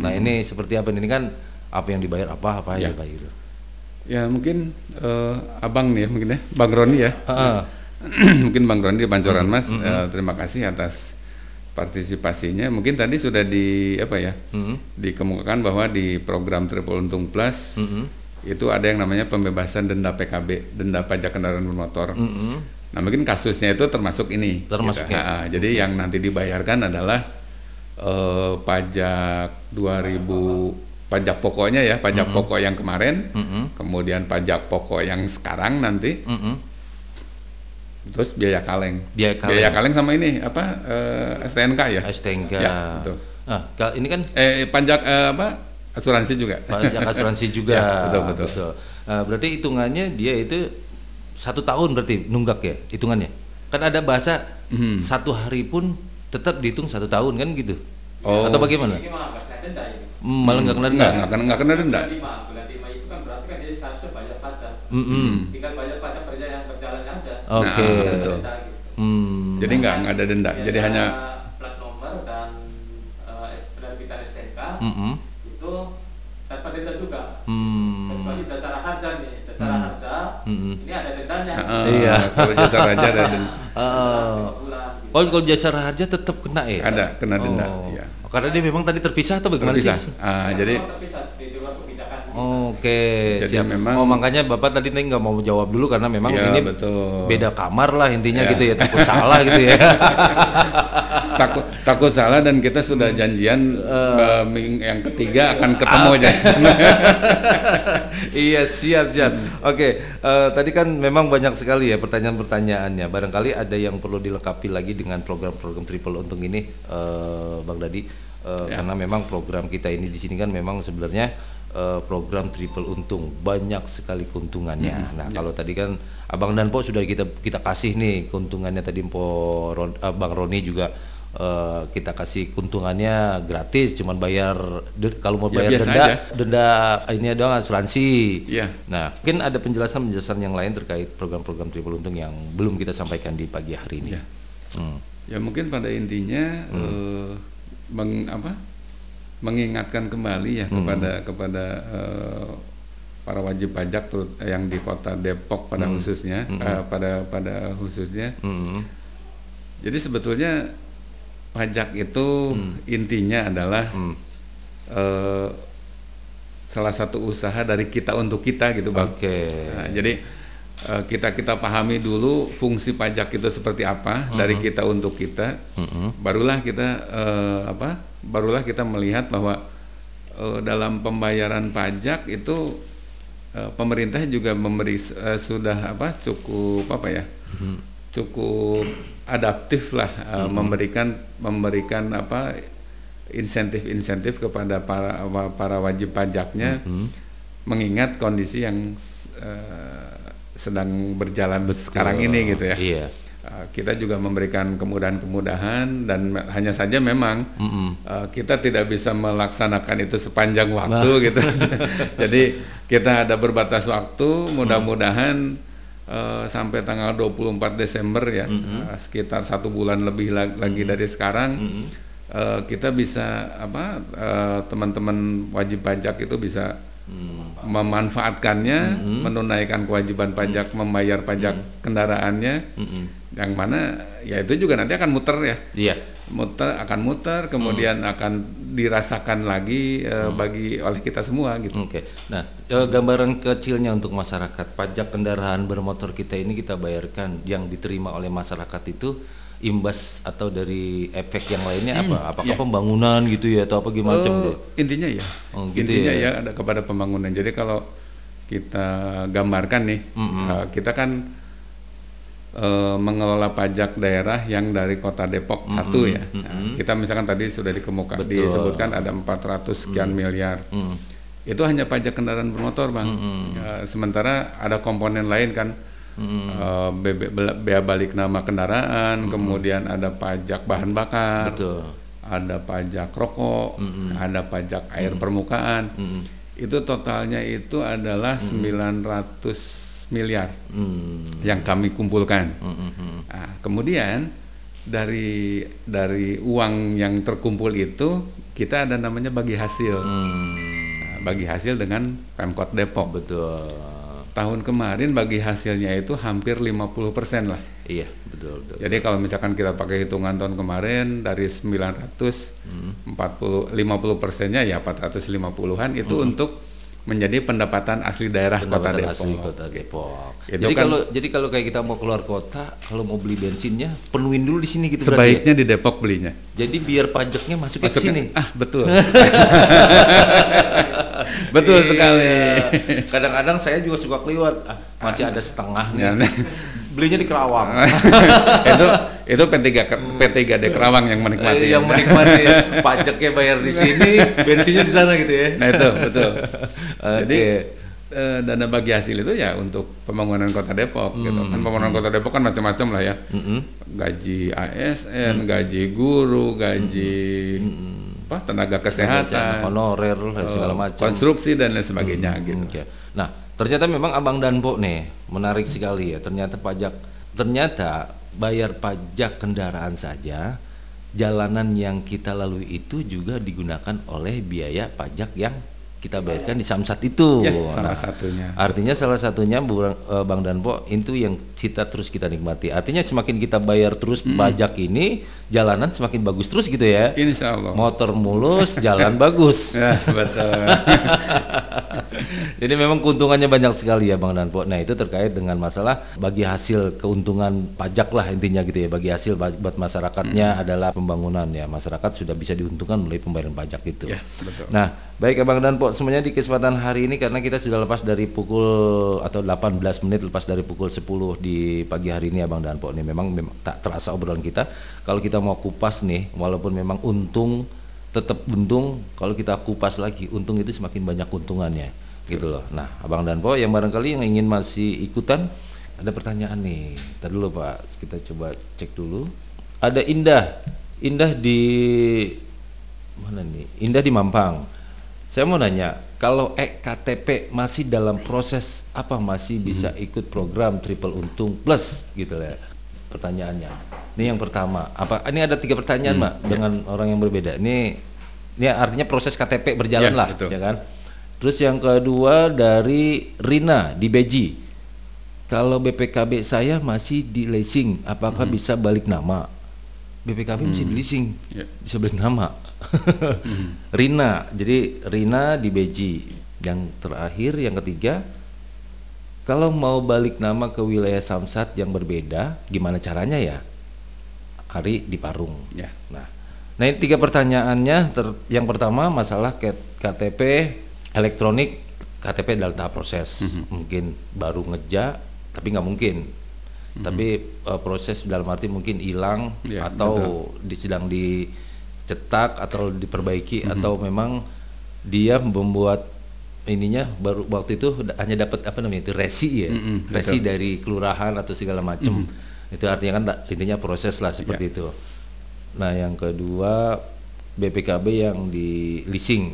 Nah, ini seperti apa ini kan apa yang dibayar apa apa Ya. ya, Pak gitu. Ya mungkin eh, abang nih ya mungkin ya, Bang Roni ya. Heeh. *clears throat* mungkin Bang Roni di Pancoran Mas, eh, terima kasih atas partisipasinya. Mungkin tadi sudah di apa ya, Mm-mm. dikemukakan bahwa di program Triple Untung Plus Mm-mm. Itu ada yang namanya pembebasan denda PKB, denda pajak kendaraan bermotor. Mm-mm. Nah mungkin kasusnya itu termasuk ini. Termasuk gitu. ya. Ha, jadi yang nanti dibayarkan adalah eh, pajak 2000 pajak pokoknya ya, pajak pokok yang kemarin, Mm-mm. kemudian pajak pokok yang sekarang nanti, Mm-mm. terus biaya kaleng. Biaya kaleng. sama ini apa eh, STNK ya? STNK. Ya, betul. Nah, kal- ini kan Eh pajak eh, apa? Asuransi juga. pajak asuransi *laughs* juga. Ya, betul, betul. Nah, berarti hitungannya dia itu satu tahun berarti nunggak ya hitungannya. Kan ada bahasa Hmm. satu hari pun tetap dihitung satu tahun kan gitu. Oh. Atau bagaimana? Ini malah nggak kena denda. Hmm, malah nggak kena denda. enggak kena enggak kena denda. Bulan lima, itu kan berarti kan dia seharusnya bayar pajak. Mm-mm. Tinggal bayar pajak kerja yang berjalan aja. Oke. Nah, Nggak ada betul. denda gitu. Hmm. Jadi enggak enggak ada denda. Jadi hanya plat nomor dan eh, penerbitan STNK itu tanpa denda juga. Hmm. Kecuali dasar harga nih, dasar Hmm. harga Mm-mm. ini ada dendanya. eh, Iya. kalau jasa raja ada denda. *laughs* Bulan. gitu. Oh, kalau jasa harja tetap kena ya? Ada, kena denda, Oh. iya. Karena dia memang tadi terpisah atau bagaimana Terpisah. sih? Ah, jadi Semua terpisah Oke, Jadi siap. memang- oh makanya bapak tadi nggak mau jawab dulu karena memang Iya, ini betul. beda kamar lah intinya Ya. gitu ya takut salah gitu ya. *laughs* takut takut salah dan kita sudah janjian eh, ming- yang ketiga akan ketemu aja. *laughs* iya siap siap. Oke, eh, tadi kan memang banyak sekali ya pertanyaan-pertanyaannya. Barangkali ada yang perlu dilengkapi lagi dengan program-program triple untung ini, eh, Bang Dadi. Eh, Ya. Karena memang program kita ini di sini kan memang sebenarnya eh, program triple untung banyak sekali keuntungannya. Nah kalau tadi kan Abang dan Po sudah kita kita kasih nih keuntungannya tadi Po Ron- eh, Bang Roni juga. eh, kita kasih keuntungannya gratis, cuman bayar de- kalau mau Ya, bayar biasa denda aja. denda ini doang asuransi. Iya. Nah, mungkin ada penjelasan-penjelasan yang lain terkait program-program Triple Untung yang belum kita sampaikan di pagi hari ini. Ya. Hmm. ya mungkin pada intinya eh, meng, apa? Mengingatkan kembali ya kepada kepada eh, para wajib pajak terut- yang di kota Depok pada khususnya eh, pada pada khususnya. Hmm. Jadi sebetulnya pajak itu intinya adalah Hmm. eh, salah satu usaha dari kita untuk kita gitu bang. Oke. Nah, jadi eh, kita kita pahami dulu fungsi pajak itu seperti apa dari kita untuk kita, Mm-mm. barulah kita eh, apa? Barulah kita melihat bahwa eh, dalam pembayaran pajak itu eh, pemerintah juga memberi eh, sudah apa cukup apa ya cukup adaptif lah eh, memberikan memberikan apa insentif-insentif kepada para para wajib pajaknya mengingat kondisi yang eh, sedang berjalan sekarang ini gitu ya. Iya. Uh, kita juga memberikan kemudahan-kemudahan dan hanya saja memang uh, kita tidak bisa melaksanakan itu sepanjang waktu *laughs* gitu. Jadi kita ada berbatas waktu, mudah-mudahan uh, sampai tanggal 24 Desember ya, uh, sekitar satu bulan lebih la- lagi dari sekarang. uh, kita bisa apa uh, teman-teman wajib pajak itu bisa memanfaatkannya, menunaikan kewajiban pajak, membayar pajak kendaraannya, yang mana ya itu juga nanti akan muter ya, Iya. muter akan muter, kemudian akan dirasakan lagi eh, bagi oleh kita semua gitu. Oke. Nah, eh, gambaran kecilnya untuk masyarakat. Pajak kendaraan bermotor kita ini kita bayarkan yang diterima oleh masyarakat itu imbas atau dari efek yang lainnya apa? Apakah iya. pembangunan gitu ya atau apa gimana macam Eh, tuh? intinya ya, Oh, gitu intinya ya. ya. ada kepada pembangunan. Jadi kalau kita gambarkan nih, eh, kita kan eh, mengelola pajak daerah yang dari kota Depok satu ya. Nah, kita misalkan tadi sudah dikemuka Betul. disebutkan ada 400 sekian miliar. Itu hanya pajak kendaraan bermotor, bang. Ya, sementara ada komponen lain kan. Bebe- bela- bea balik nama kendaraan, kemudian ada pajak bahan bakar, Betul. ada pajak rokok, ada pajak air permukaan. Itu totalnya itu adalah 900 miliar Hmm. yang kami kumpulkan. Hmm. Nah, kemudian dari dari uang yang terkumpul itu kita ada namanya bagi hasil. Hmm. Nah, bagi hasil dengan Pemkot Depok. Betul. Tahun kemarin bagi hasilnya itu hampir 50% lah. Iya, betul, betul. Jadi kalau misalkan kita pakai hitungan tahun kemarin dari 900 40 50 persennya ya 450-an itu untuk menjadi pendapatan asli daerah kota Pendapatan Depok. asli kota Depok. Itu jadi kan- kalau jadi kalau kayak kita mau keluar kota, kalau mau beli bensinnya penuhin dulu di sini gitu berarti ya? Sebaiknya di Depok belinya. Jadi biar pajaknya masuk ke sini. Ah, betul. *laughs* betul Iya. sekali. Kadang-kadang saya juga suka keliwat. Ah, masih ada setengah nih. Ya. Belinya di Kerawang. *laughs* itu itu P3 ke- P3D Kerawang yang menikmati. Yang menikmati ya. pajaknya bayar di sini, bensinnya di sana gitu ya. Nah, itu betul. *laughs* Jadi eh, dana bagi hasil itu ya untuk pembangunan Kota Depok gitu. Hmm. Kan pembangunan Kota Depok kan macam-macam lah ya. Gaji ASN, gaji guru, gaji apa tenaga kesehatan, honorer dan segala eh, macam. konstruksi dan lain sebagainya gitu. Oke. Nah, ternyata memang Abang Danpo nih menarik sekali ya. Ternyata pajak ternyata bayar pajak kendaraan saja jalanan yang kita lalui itu juga digunakan oleh biaya pajak yang kita bayarkan di Samsat itu. Ya, salah satunya. Artinya salah satunya eh, Bang Danpo itu yang kita terus kita nikmati. Artinya semakin kita bayar terus pajak ini, jalanan semakin bagus terus gitu ya. Insya Allah. Motor mulus, jalan bagus. *laughs* Ya, betul. *laughs* Jadi memang keuntungannya banyak sekali ya Bang Danpo. Nah itu terkait dengan masalah bagi hasil keuntungan pajak lah intinya gitu ya. Bagi hasil buat masyarakatnya adalah pembangunan ya. Masyarakat sudah bisa diuntungkan melalui pembayaran pajak itu. Ya, betul. Nah baik ya Bang Danpo semuanya di kesempatan hari ini karena kita sudah lepas dari pukul atau 18 menit lepas dari pukul 10 di pagi hari ini ya Bang Danpo. Ini memang, memang tak terasa obrolan kita. Kalau kita mau kupas nih walaupun memang untung tetap untung kalau kita kupas lagi untung itu semakin banyak keuntungannya gitu loh. Nah, Abang Danpo yang barangkali yang ingin masih ikutan ada pertanyaan nih. Tadi dulu Pak, kita coba cek dulu. Ada Indah. Indah di mana nih? Indah di Mampang. Saya mau nanya, kalau ektp masih dalam proses apa masih bisa ikut program triple untung plus gitu ya? Pertanyaannya. Ini yang pertama. Apa ini ada tiga pertanyaan, Mbak, dengan orang yang berbeda. Ini ini artinya proses KTP berjalan Ya, lah, betul. ya kan? Terus yang kedua dari Rina di Beji. Kalau BPKB saya masih di leasing, apakah bisa balik nama? BPKB masih di leasing, Ya. bisa balik nama. *laughs* Rina, jadi Rina di Beji. Yang terakhir, yang ketiga, kalau mau balik nama ke wilayah Samsat yang berbeda, gimana caranya ya? Ari di Parung. Ya. Nah, Nah, ini tiga pertanyaannya. Ter- yang pertama masalah KTP elektronik, KTP dalam tahap proses. Mhm. Mungkin baru ngeja, tapi nggak mungkin. Tapi eh, proses dalam arti mungkin hilang Iya, atau di, sedang dicetak atau diperbaiki Mhm. atau memang dia membuat ininya baru waktu itu hanya dapat apa namanya itu resi ya, Mhm, resi betul. dari kelurahan atau segala macam. Itu artinya kan intinya proses lah seperti Iya. itu. Nah, yang kedua BPKB yang di leasing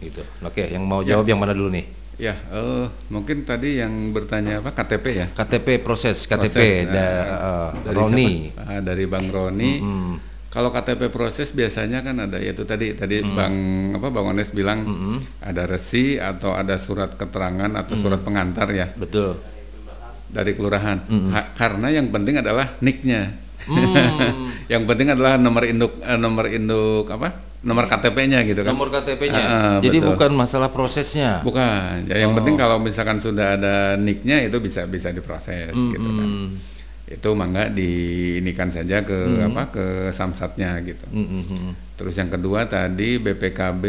gitu. Oke, yang mau Ya. jawab yang mana dulu nih? Ya, eh, mungkin tadi yang bertanya apa KTP ya? KTP proses KTP Proses, da, eh, dari Roni. siapa? Ah, dari Bang Roni. Mm. Kalau KTP proses biasanya kan ada yaitu tadi tadi Bang apa Bang Ones bilang ada resi atau ada surat keterangan atau surat pengantar ya Betul. dari kelurahan. Ha- karena yang penting adalah nicknya. Hmm. *laughs* yang penting adalah nomor induk eh, nomor induk apa? Nomor KTP-nya gitu kan. Nomor KTP-nya. Ah, Jadi betul. bukan masalah prosesnya. Bukan. Ya, yang penting kalau misalkan sudah ada nicknya itu bisa bisa diproses gitu kan. Hmm. Itu mangga diinikan saja ke apa ke samsatnya gitu. Hmm, hmm, hmm. Terus yang kedua tadi BPKB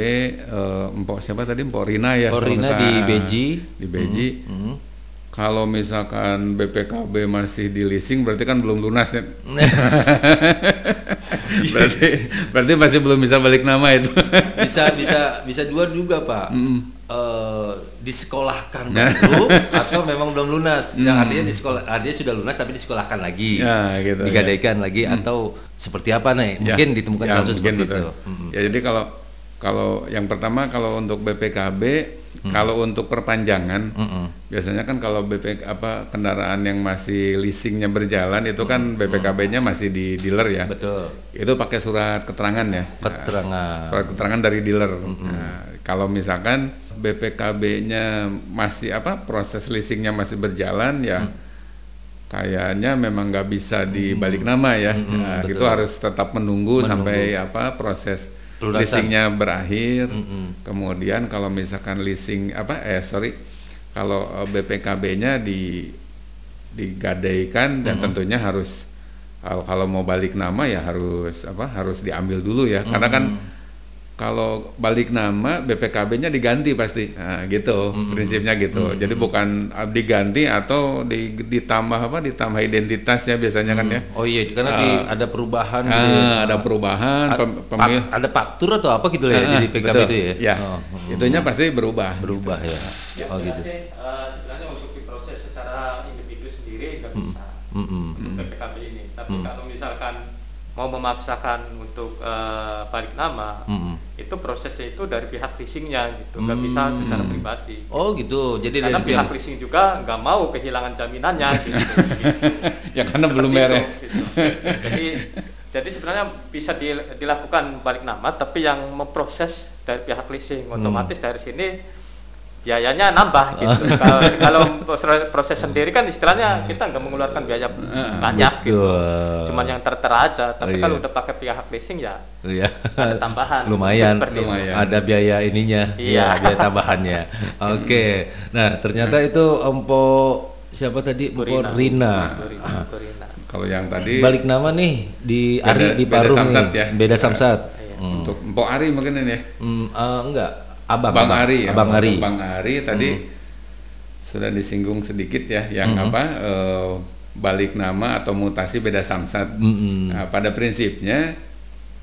eh, Empok siapa tadi Empok Rina ya. Empok Rina di Beji. Di Beji. Hmm. Kalau misalkan BPKB masih di leasing berarti kan belum lunas ya. *laughs* berarti berarti masih belum bisa balik nama itu. bisa bisa bisa dua juga pak Eh, disekolahkan dulu *laughs* atau memang belum lunas yang artinya di sekolah artinya sudah lunas tapi disekolahkan lagi Ya, gitu, digadaikan lagi atau seperti apa nih Ya, mungkin ditemukan ya, kasus mungkin seperti betul. itu Mm. Ya jadi kalau kalau yang pertama kalau untuk BPKB, Mm. kalau untuk perpanjangan, Mm-mm. biasanya kan kalau BP apa kendaraan yang masih leasingnya berjalan itu kan BPKB-nya masih di dealer ya. betul Itu pakai surat keterangan ya. keterangan Surat keterangan dari dealer. Nah, kalau misalkan BPKB-nya masih apa proses leasingnya masih berjalan ya. Mm. Kayaknya memang nggak bisa dibalik nama ya. Nah, itu harus tetap menunggu, sampai apa proses Pelunasan. leasingnya berakhir. Mm-mm. Kemudian kalau misalkan leasing apa eh sorry kalau eh, BPKB-nya di digadaikan dan tentunya harus kalau, kalau mau balik nama ya harus apa harus diambil dulu ya karena kan kalau balik nama BPKB-nya diganti pasti. Nah, gitu prinsipnya gitu. Jadi bukan uh, diganti atau di- ditambah apa ditambah identitasnya biasanya kan ya. Oh iya karena di, ada perubahan gitu ah, ada perubahan A- pem- pak- pemil- ada faktur atau apa gitu lah ya Ah, jadi PKB betul. itu ya? Ya Oh, itunya pasti berubah berubah ya. Oh gitu. eh, sebenarnya untuk diproses secara individu sendiri nggak bisa. Mm-mm. untuk PPKB ini. Tapi kalau misalkan mau memaksakan untuk eh, balik nama, Mm-mm. itu prosesnya itu dari pihak leasingnya gitu, nggak bisa secara pribadi. oh gitu jadi Karena dari pihak leasing juga nggak mau kehilangan jaminannya *laughs* gitu. ya karena belum Seperti itu, beres gitu. Jadi jadi sebenarnya bisa di- dilakukan balik nama, tapi yang memproses dari pihak leasing Hmm. otomatis dari sini biayanya nambah gitu. kalau, kalau proses- proses sendiri kan istilahnya kita nggak mengeluarkan biaya banyak gitu. Cuman yang tertera aja. Tapi Oh, kalau iya. udah pakai pihak leasing ya Iya. ada tambahan. lumayan, itu. Lumayan. ada biaya ininya, Iya. ya, biaya tambahannya. Oke, nah ternyata itu Empo siapa tadi? Empo Rina. Rina. Turina, Turina. kalau yang tadi Balik nama nih di Beda- Ari di beda Parung samsat nih. ya. Beda samsat. Hmm. untuk Mpok Ari mungkin ini ya Hmm, eh, enggak, abang. Bang Ari ya Abang Ari. Bang Ari tadi sudah disinggung sedikit ya yang apa eh, balik nama atau mutasi beda samsat Mm-mm. Nah, pada prinsipnya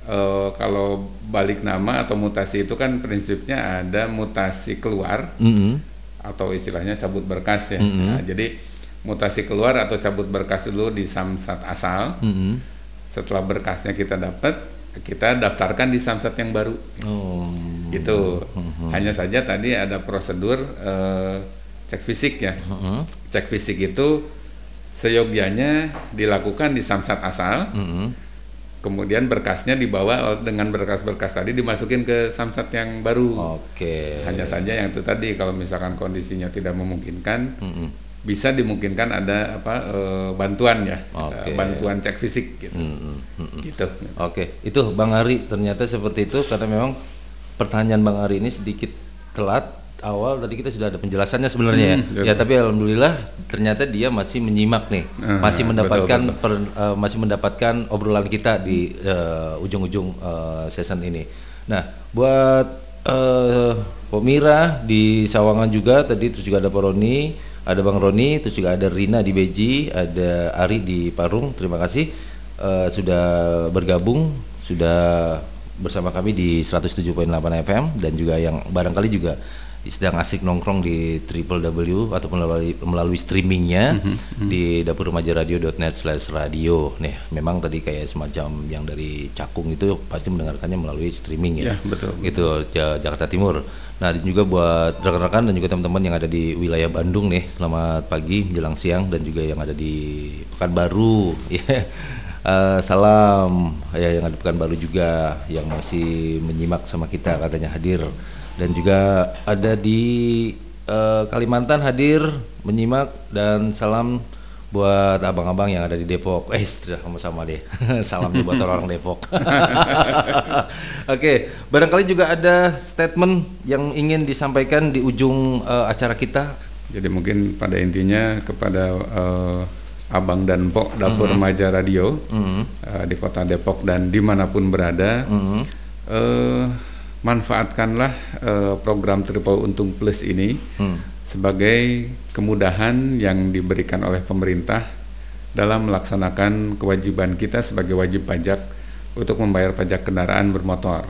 eh, kalau balik nama atau mutasi itu kan prinsipnya ada mutasi keluar Mm-mm. atau istilahnya cabut berkas ya. Nah, jadi mutasi keluar atau cabut berkas dulu di samsat asal. Mm-mm. Setelah berkasnya kita dapat, kita daftarkan di samsat yang baru. Oh. Gitu. Hanya saja tadi ada prosedur eh, cek fisik ya. Mm-mm. Cek fisik itu seyogianya dilakukan di samsat asal. Mm-mm. Kemudian berkasnya dibawa dengan berkas-berkas tadi dimasukin ke samsat yang baru. Oke. Hanya saja yang itu tadi kalau misalkan kondisinya tidak memungkinkan Mm-mm. bisa dimungkinkan ada apa eh, bantuan ya Oke. eh, bantuan cek fisik gitu Mm-mm. Mm-mm. gitu Oke, itu Bang Ari ternyata seperti itu karena memang pertanyaan Bang Ari ini sedikit telat awal tadi kita sudah ada penjelasannya sebenarnya ya. Hmm, Ya, tapi alhamdulillah ternyata dia masih menyimak nih, Ah, masih mendapatkan betul, per- eh, masih mendapatkan obrolan kita di eh, ujung-ujung eh, season ini. Nah, buat eh Pomira di Sawangan juga tadi terus juga ada Pak Roni, ada Bang Roni, terus juga ada Rina di Beji, ada Ari di Parung. Terima kasih eh, sudah bergabung, sudah bersama kami di 107.8 FM dan juga yang barangkali juga sedang asik nongkrong di www atau melalui melalui streamingnya di dapurremajaradio.net slash radio. Nih memang tadi kayak semacam yang dari Cakung itu pasti mendengarkannya melalui streaming ya, Ya, betul, gitu Ja- Jakarta Timur. Nah dan juga buat rekan-rekan dan juga teman-teman yang ada di wilayah Bandung nih selamat pagi menjelang siang dan juga yang ada di Pekanbaru. *laughs* Ya Eh, salam ya yang ada Pekanbaru juga yang masih menyimak sama kita katanya hadir dan juga ada di eh, Kalimantan hadir menyimak dan salam buat abang-abang yang ada di Depok. Eh, sudah sama-sama deh. *laughs* Salamnya buat orang-orang Depok. *laughs* Oke, barangkali juga ada statement yang ingin disampaikan di ujung eh, acara kita. Jadi mungkin pada intinya kepada eh, abang dan pok dapur remaja radio eh, di kota Depok dan di mana pun berada, eh, manfaatkanlah eh, program Triple Untung Plus ini sebagai kemudahan yang diberikan oleh pemerintah dalam melaksanakan kewajiban kita sebagai wajib pajak untuk membayar pajak kendaraan bermotor.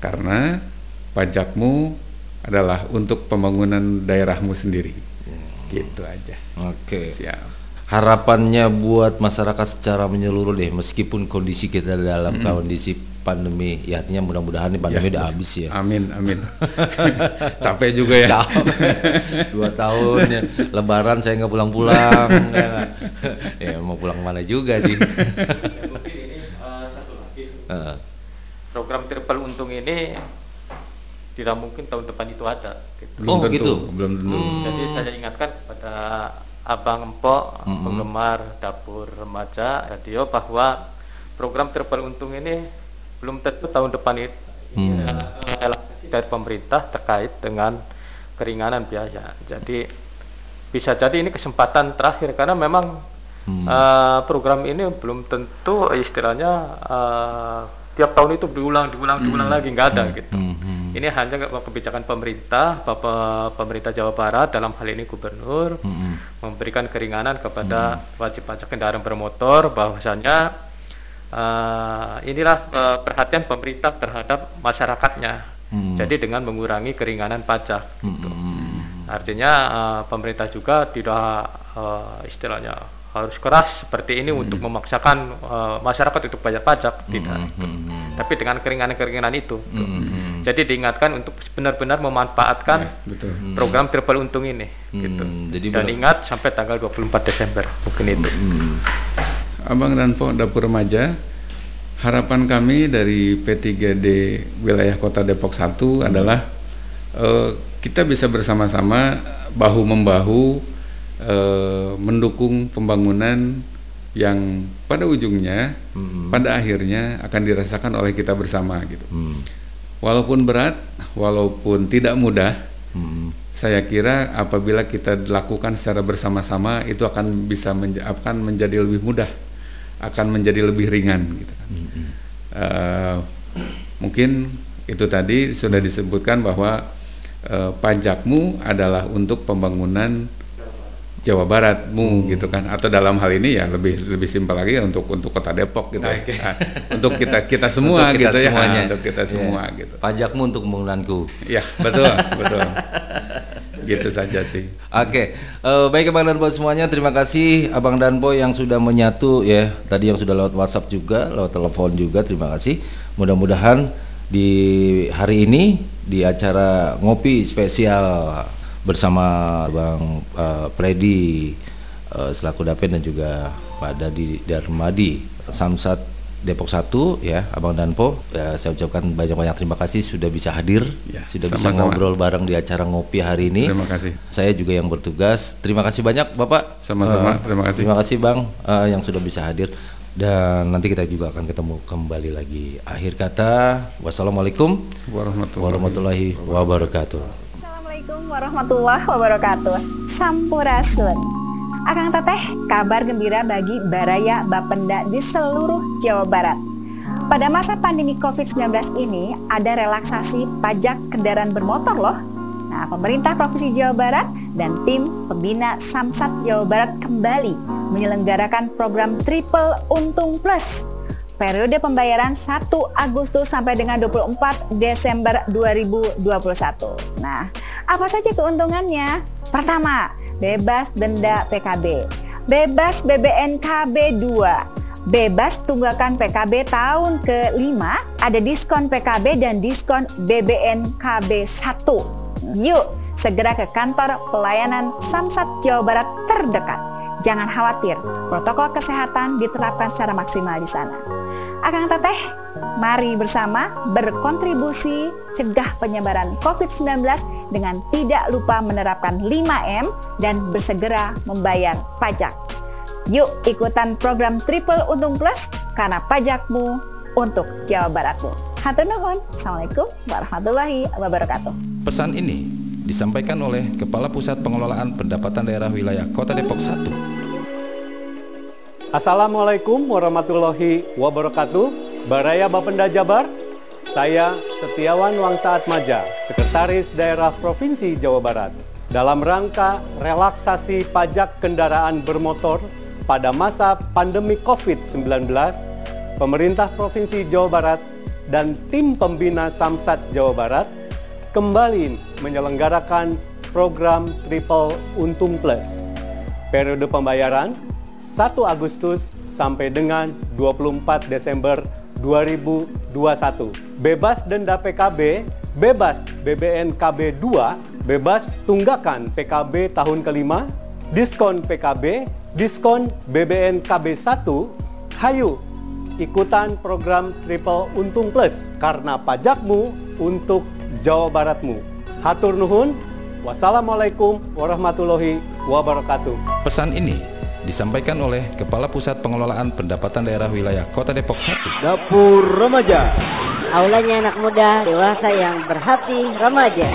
Karena pajakmu adalah untuk pembangunan daerahmu sendiri. Gitu aja. Oke. Siap. Harapannya buat masyarakat secara menyeluruh deh, meskipun kondisi kita dalam kondisi pandemi, ya artinya mudah-mudahan nih pandemi Ya, udah habis ya. Amin, amin. *laughs* Capek juga ya. Dua tahun ya, Lebaran saya nggak pulang-pulang, *laughs* ya, nggak? *laughs* ya mau pulang mana juga sih. mungkin ini eh, satu lagi Heeh. program triple untung ini tidak mungkin tahun depan itu ada gitu. Belum Oh, tentu, gitu. belum tentu. Jadi saya ingatkan kepada abang empok penggemar dapur remaja radio bahwa program triple untung ini belum tentu tahun depan itu ini adalah dari pemerintah terkait dengan keringanan biaya. Jadi bisa jadi ini kesempatan terakhir karena memang eh, program ini belum tentu istilahnya eh, tiap tahun itu diulang diulang diulang lagi nggak ada gitu. Ini hanya ke- kebijakan pemerintah, Bapak pemerintah Jawa Barat dalam hal ini gubernur memberikan keringanan kepada wajib pajak kendaraan bermotor bahwasanya eh, inilah eh, perhatian pemerintah terhadap masyarakatnya. Jadi dengan mengurangi keringanan pajak. gitu. Artinya eh, pemerintah juga tidak eh, istilahnya harus keras seperti ini untuk memaksakan eh, masyarakat untuk bayar pajak, tidak. Tapi dengan keringanan-keringanan itu. gitu. Jadi diingatkan untuk benar-benar memanfaatkan Betul. program triple untung ini. gitu. jadi Dan benar- ingat sampai tanggal 24 Desember mungkin itu. Abang dan Pok Dapur Remaja, harapan kami dari P3D wilayah Kota Depok 1 adalah eh, kita bisa bersama-sama bahu membahu eh, mendukung pembangunan yang pada ujungnya, pada akhirnya akan dirasakan oleh kita bersama gitu. Walaupun berat, walaupun tidak mudah, saya kira apabila kita lakukan secara bersama-sama itu akan bisa menja- akan menjadi lebih mudah, akan menjadi lebih ringan. Gitu. kan. Eh, mungkin itu tadi sudah disebutkan bahwa eh, pajakmu adalah untuk pembangunan Jawa Baratmu gitu kan. Atau dalam hal ini ya lebih lebih simpel lagi untuk untuk kota Depok gitu ya. Nah, untuk kita *laughs* kita semua Untuk kita gitu semuanya. ya untuk kita semua gitu. Pajakmu untuk pembangunanku. ya betul *laughs* betul. Gitu saja sih. Oke, eh, baik Abang Danpo semuanya, terima kasih Abang Danpo yang sudah menyatu ya, tadi yang sudah lewat WhatsApp juga, lewat telepon juga, terima kasih. Mudah-mudahan di hari ini di acara ngopi spesial bersama Bang eh, Freddy eh, selaku Dapen dan juga Pak Dadi Darmadi Samsat Depok 1 ya Abang Danpo ya, saya ucapkan banyak-banyak terima kasih sudah bisa hadir Ya, sudah bisa sama-sama. ngobrol bareng di acara ngopi hari ini terima kasih saya juga yang bertugas. Terima kasih banyak Bapak. Sama-sama, Eh, terima kasih. Terima kasih Bang eh, yang sudah bisa hadir. Dan nanti kita juga akan ketemu kembali lagi. Akhir kata, wassalamualaikum warahmatullahi warahmatullahi wabarakatuh. Assalamualaikum warahmatullahi wabarakatuh. Sampurasun. Akang Teteh, kabar gembira bagi Baraya Bapenda di seluruh Jawa Barat. Pada masa pandemi COVID-19 ini ada relaksasi pajak kendaraan bermotor loh. Nah, pemerintah Provinsi Jawa Barat dan tim pembina Samsat Jawa Barat kembali menyelenggarakan program Triple Untung Plus periode pembayaran 1 Agustus sampai dengan 24 Desember 2021. Nah, apa saja keuntungannya? Pertama, bebas denda PKB, bebas BBNKB 2, bebas tunggakan PKB tahun ke-5, ada diskon PKB dan diskon BBNKB 1. Yuk, segera ke kantor pelayanan Samsat Jawa Barat terdekat. Jangan khawatir, protokol kesehatan diterapkan secara maksimal di sana. Akang Teteh, mari bersama berkontribusi cegah penyebaran COVID-19 dengan tidak lupa menerapkan 5M dan bersegera membayar pajak. Yuk ikutan program Triple Untung Plus karena pajakmu untuk Jawa Baratmu. Hatur nuhun. Assalamualaikum warahmatullahi wabarakatuh. Pesan ini disampaikan oleh Kepala Pusat Pengelolaan Pendapatan Daerah Wilayah Kota Depok 1 Assalamualaikum warahmatullahi wabarakatuh. Baraya Bapenda Jabar, saya Setiawan Wangsaat Maja, Sekretaris Daerah Provinsi Jawa Barat. Dalam rangka relaksasi pajak kendaraan bermotor pada masa pandemi COVID-19, pemerintah Provinsi Jawa Barat dan tim pembina Samsat Jawa Barat kembali menyelenggarakan program Triple Untung Plus. Periode pembayaran 1 Agustus sampai dengan 24 Desember 2021. Bebas denda PKB, bebas BBN KB 2, bebas tunggakan PKB tahun kelima, diskon PKB, diskon BBN KB 1, hayu ikutan program Triple Untung Plus karena pajakmu untuk Jawa Baratmu. Hatur nuhun. Wassalamualaikum warahmatullahi wabarakatuh. Pesan ini disampaikan oleh Kepala Pusat Pengelolaan Pendapatan Daerah Wilayah Kota Depok 1. Dapur Remaja. Aulanya anak muda, dewasa yang berhati remaja.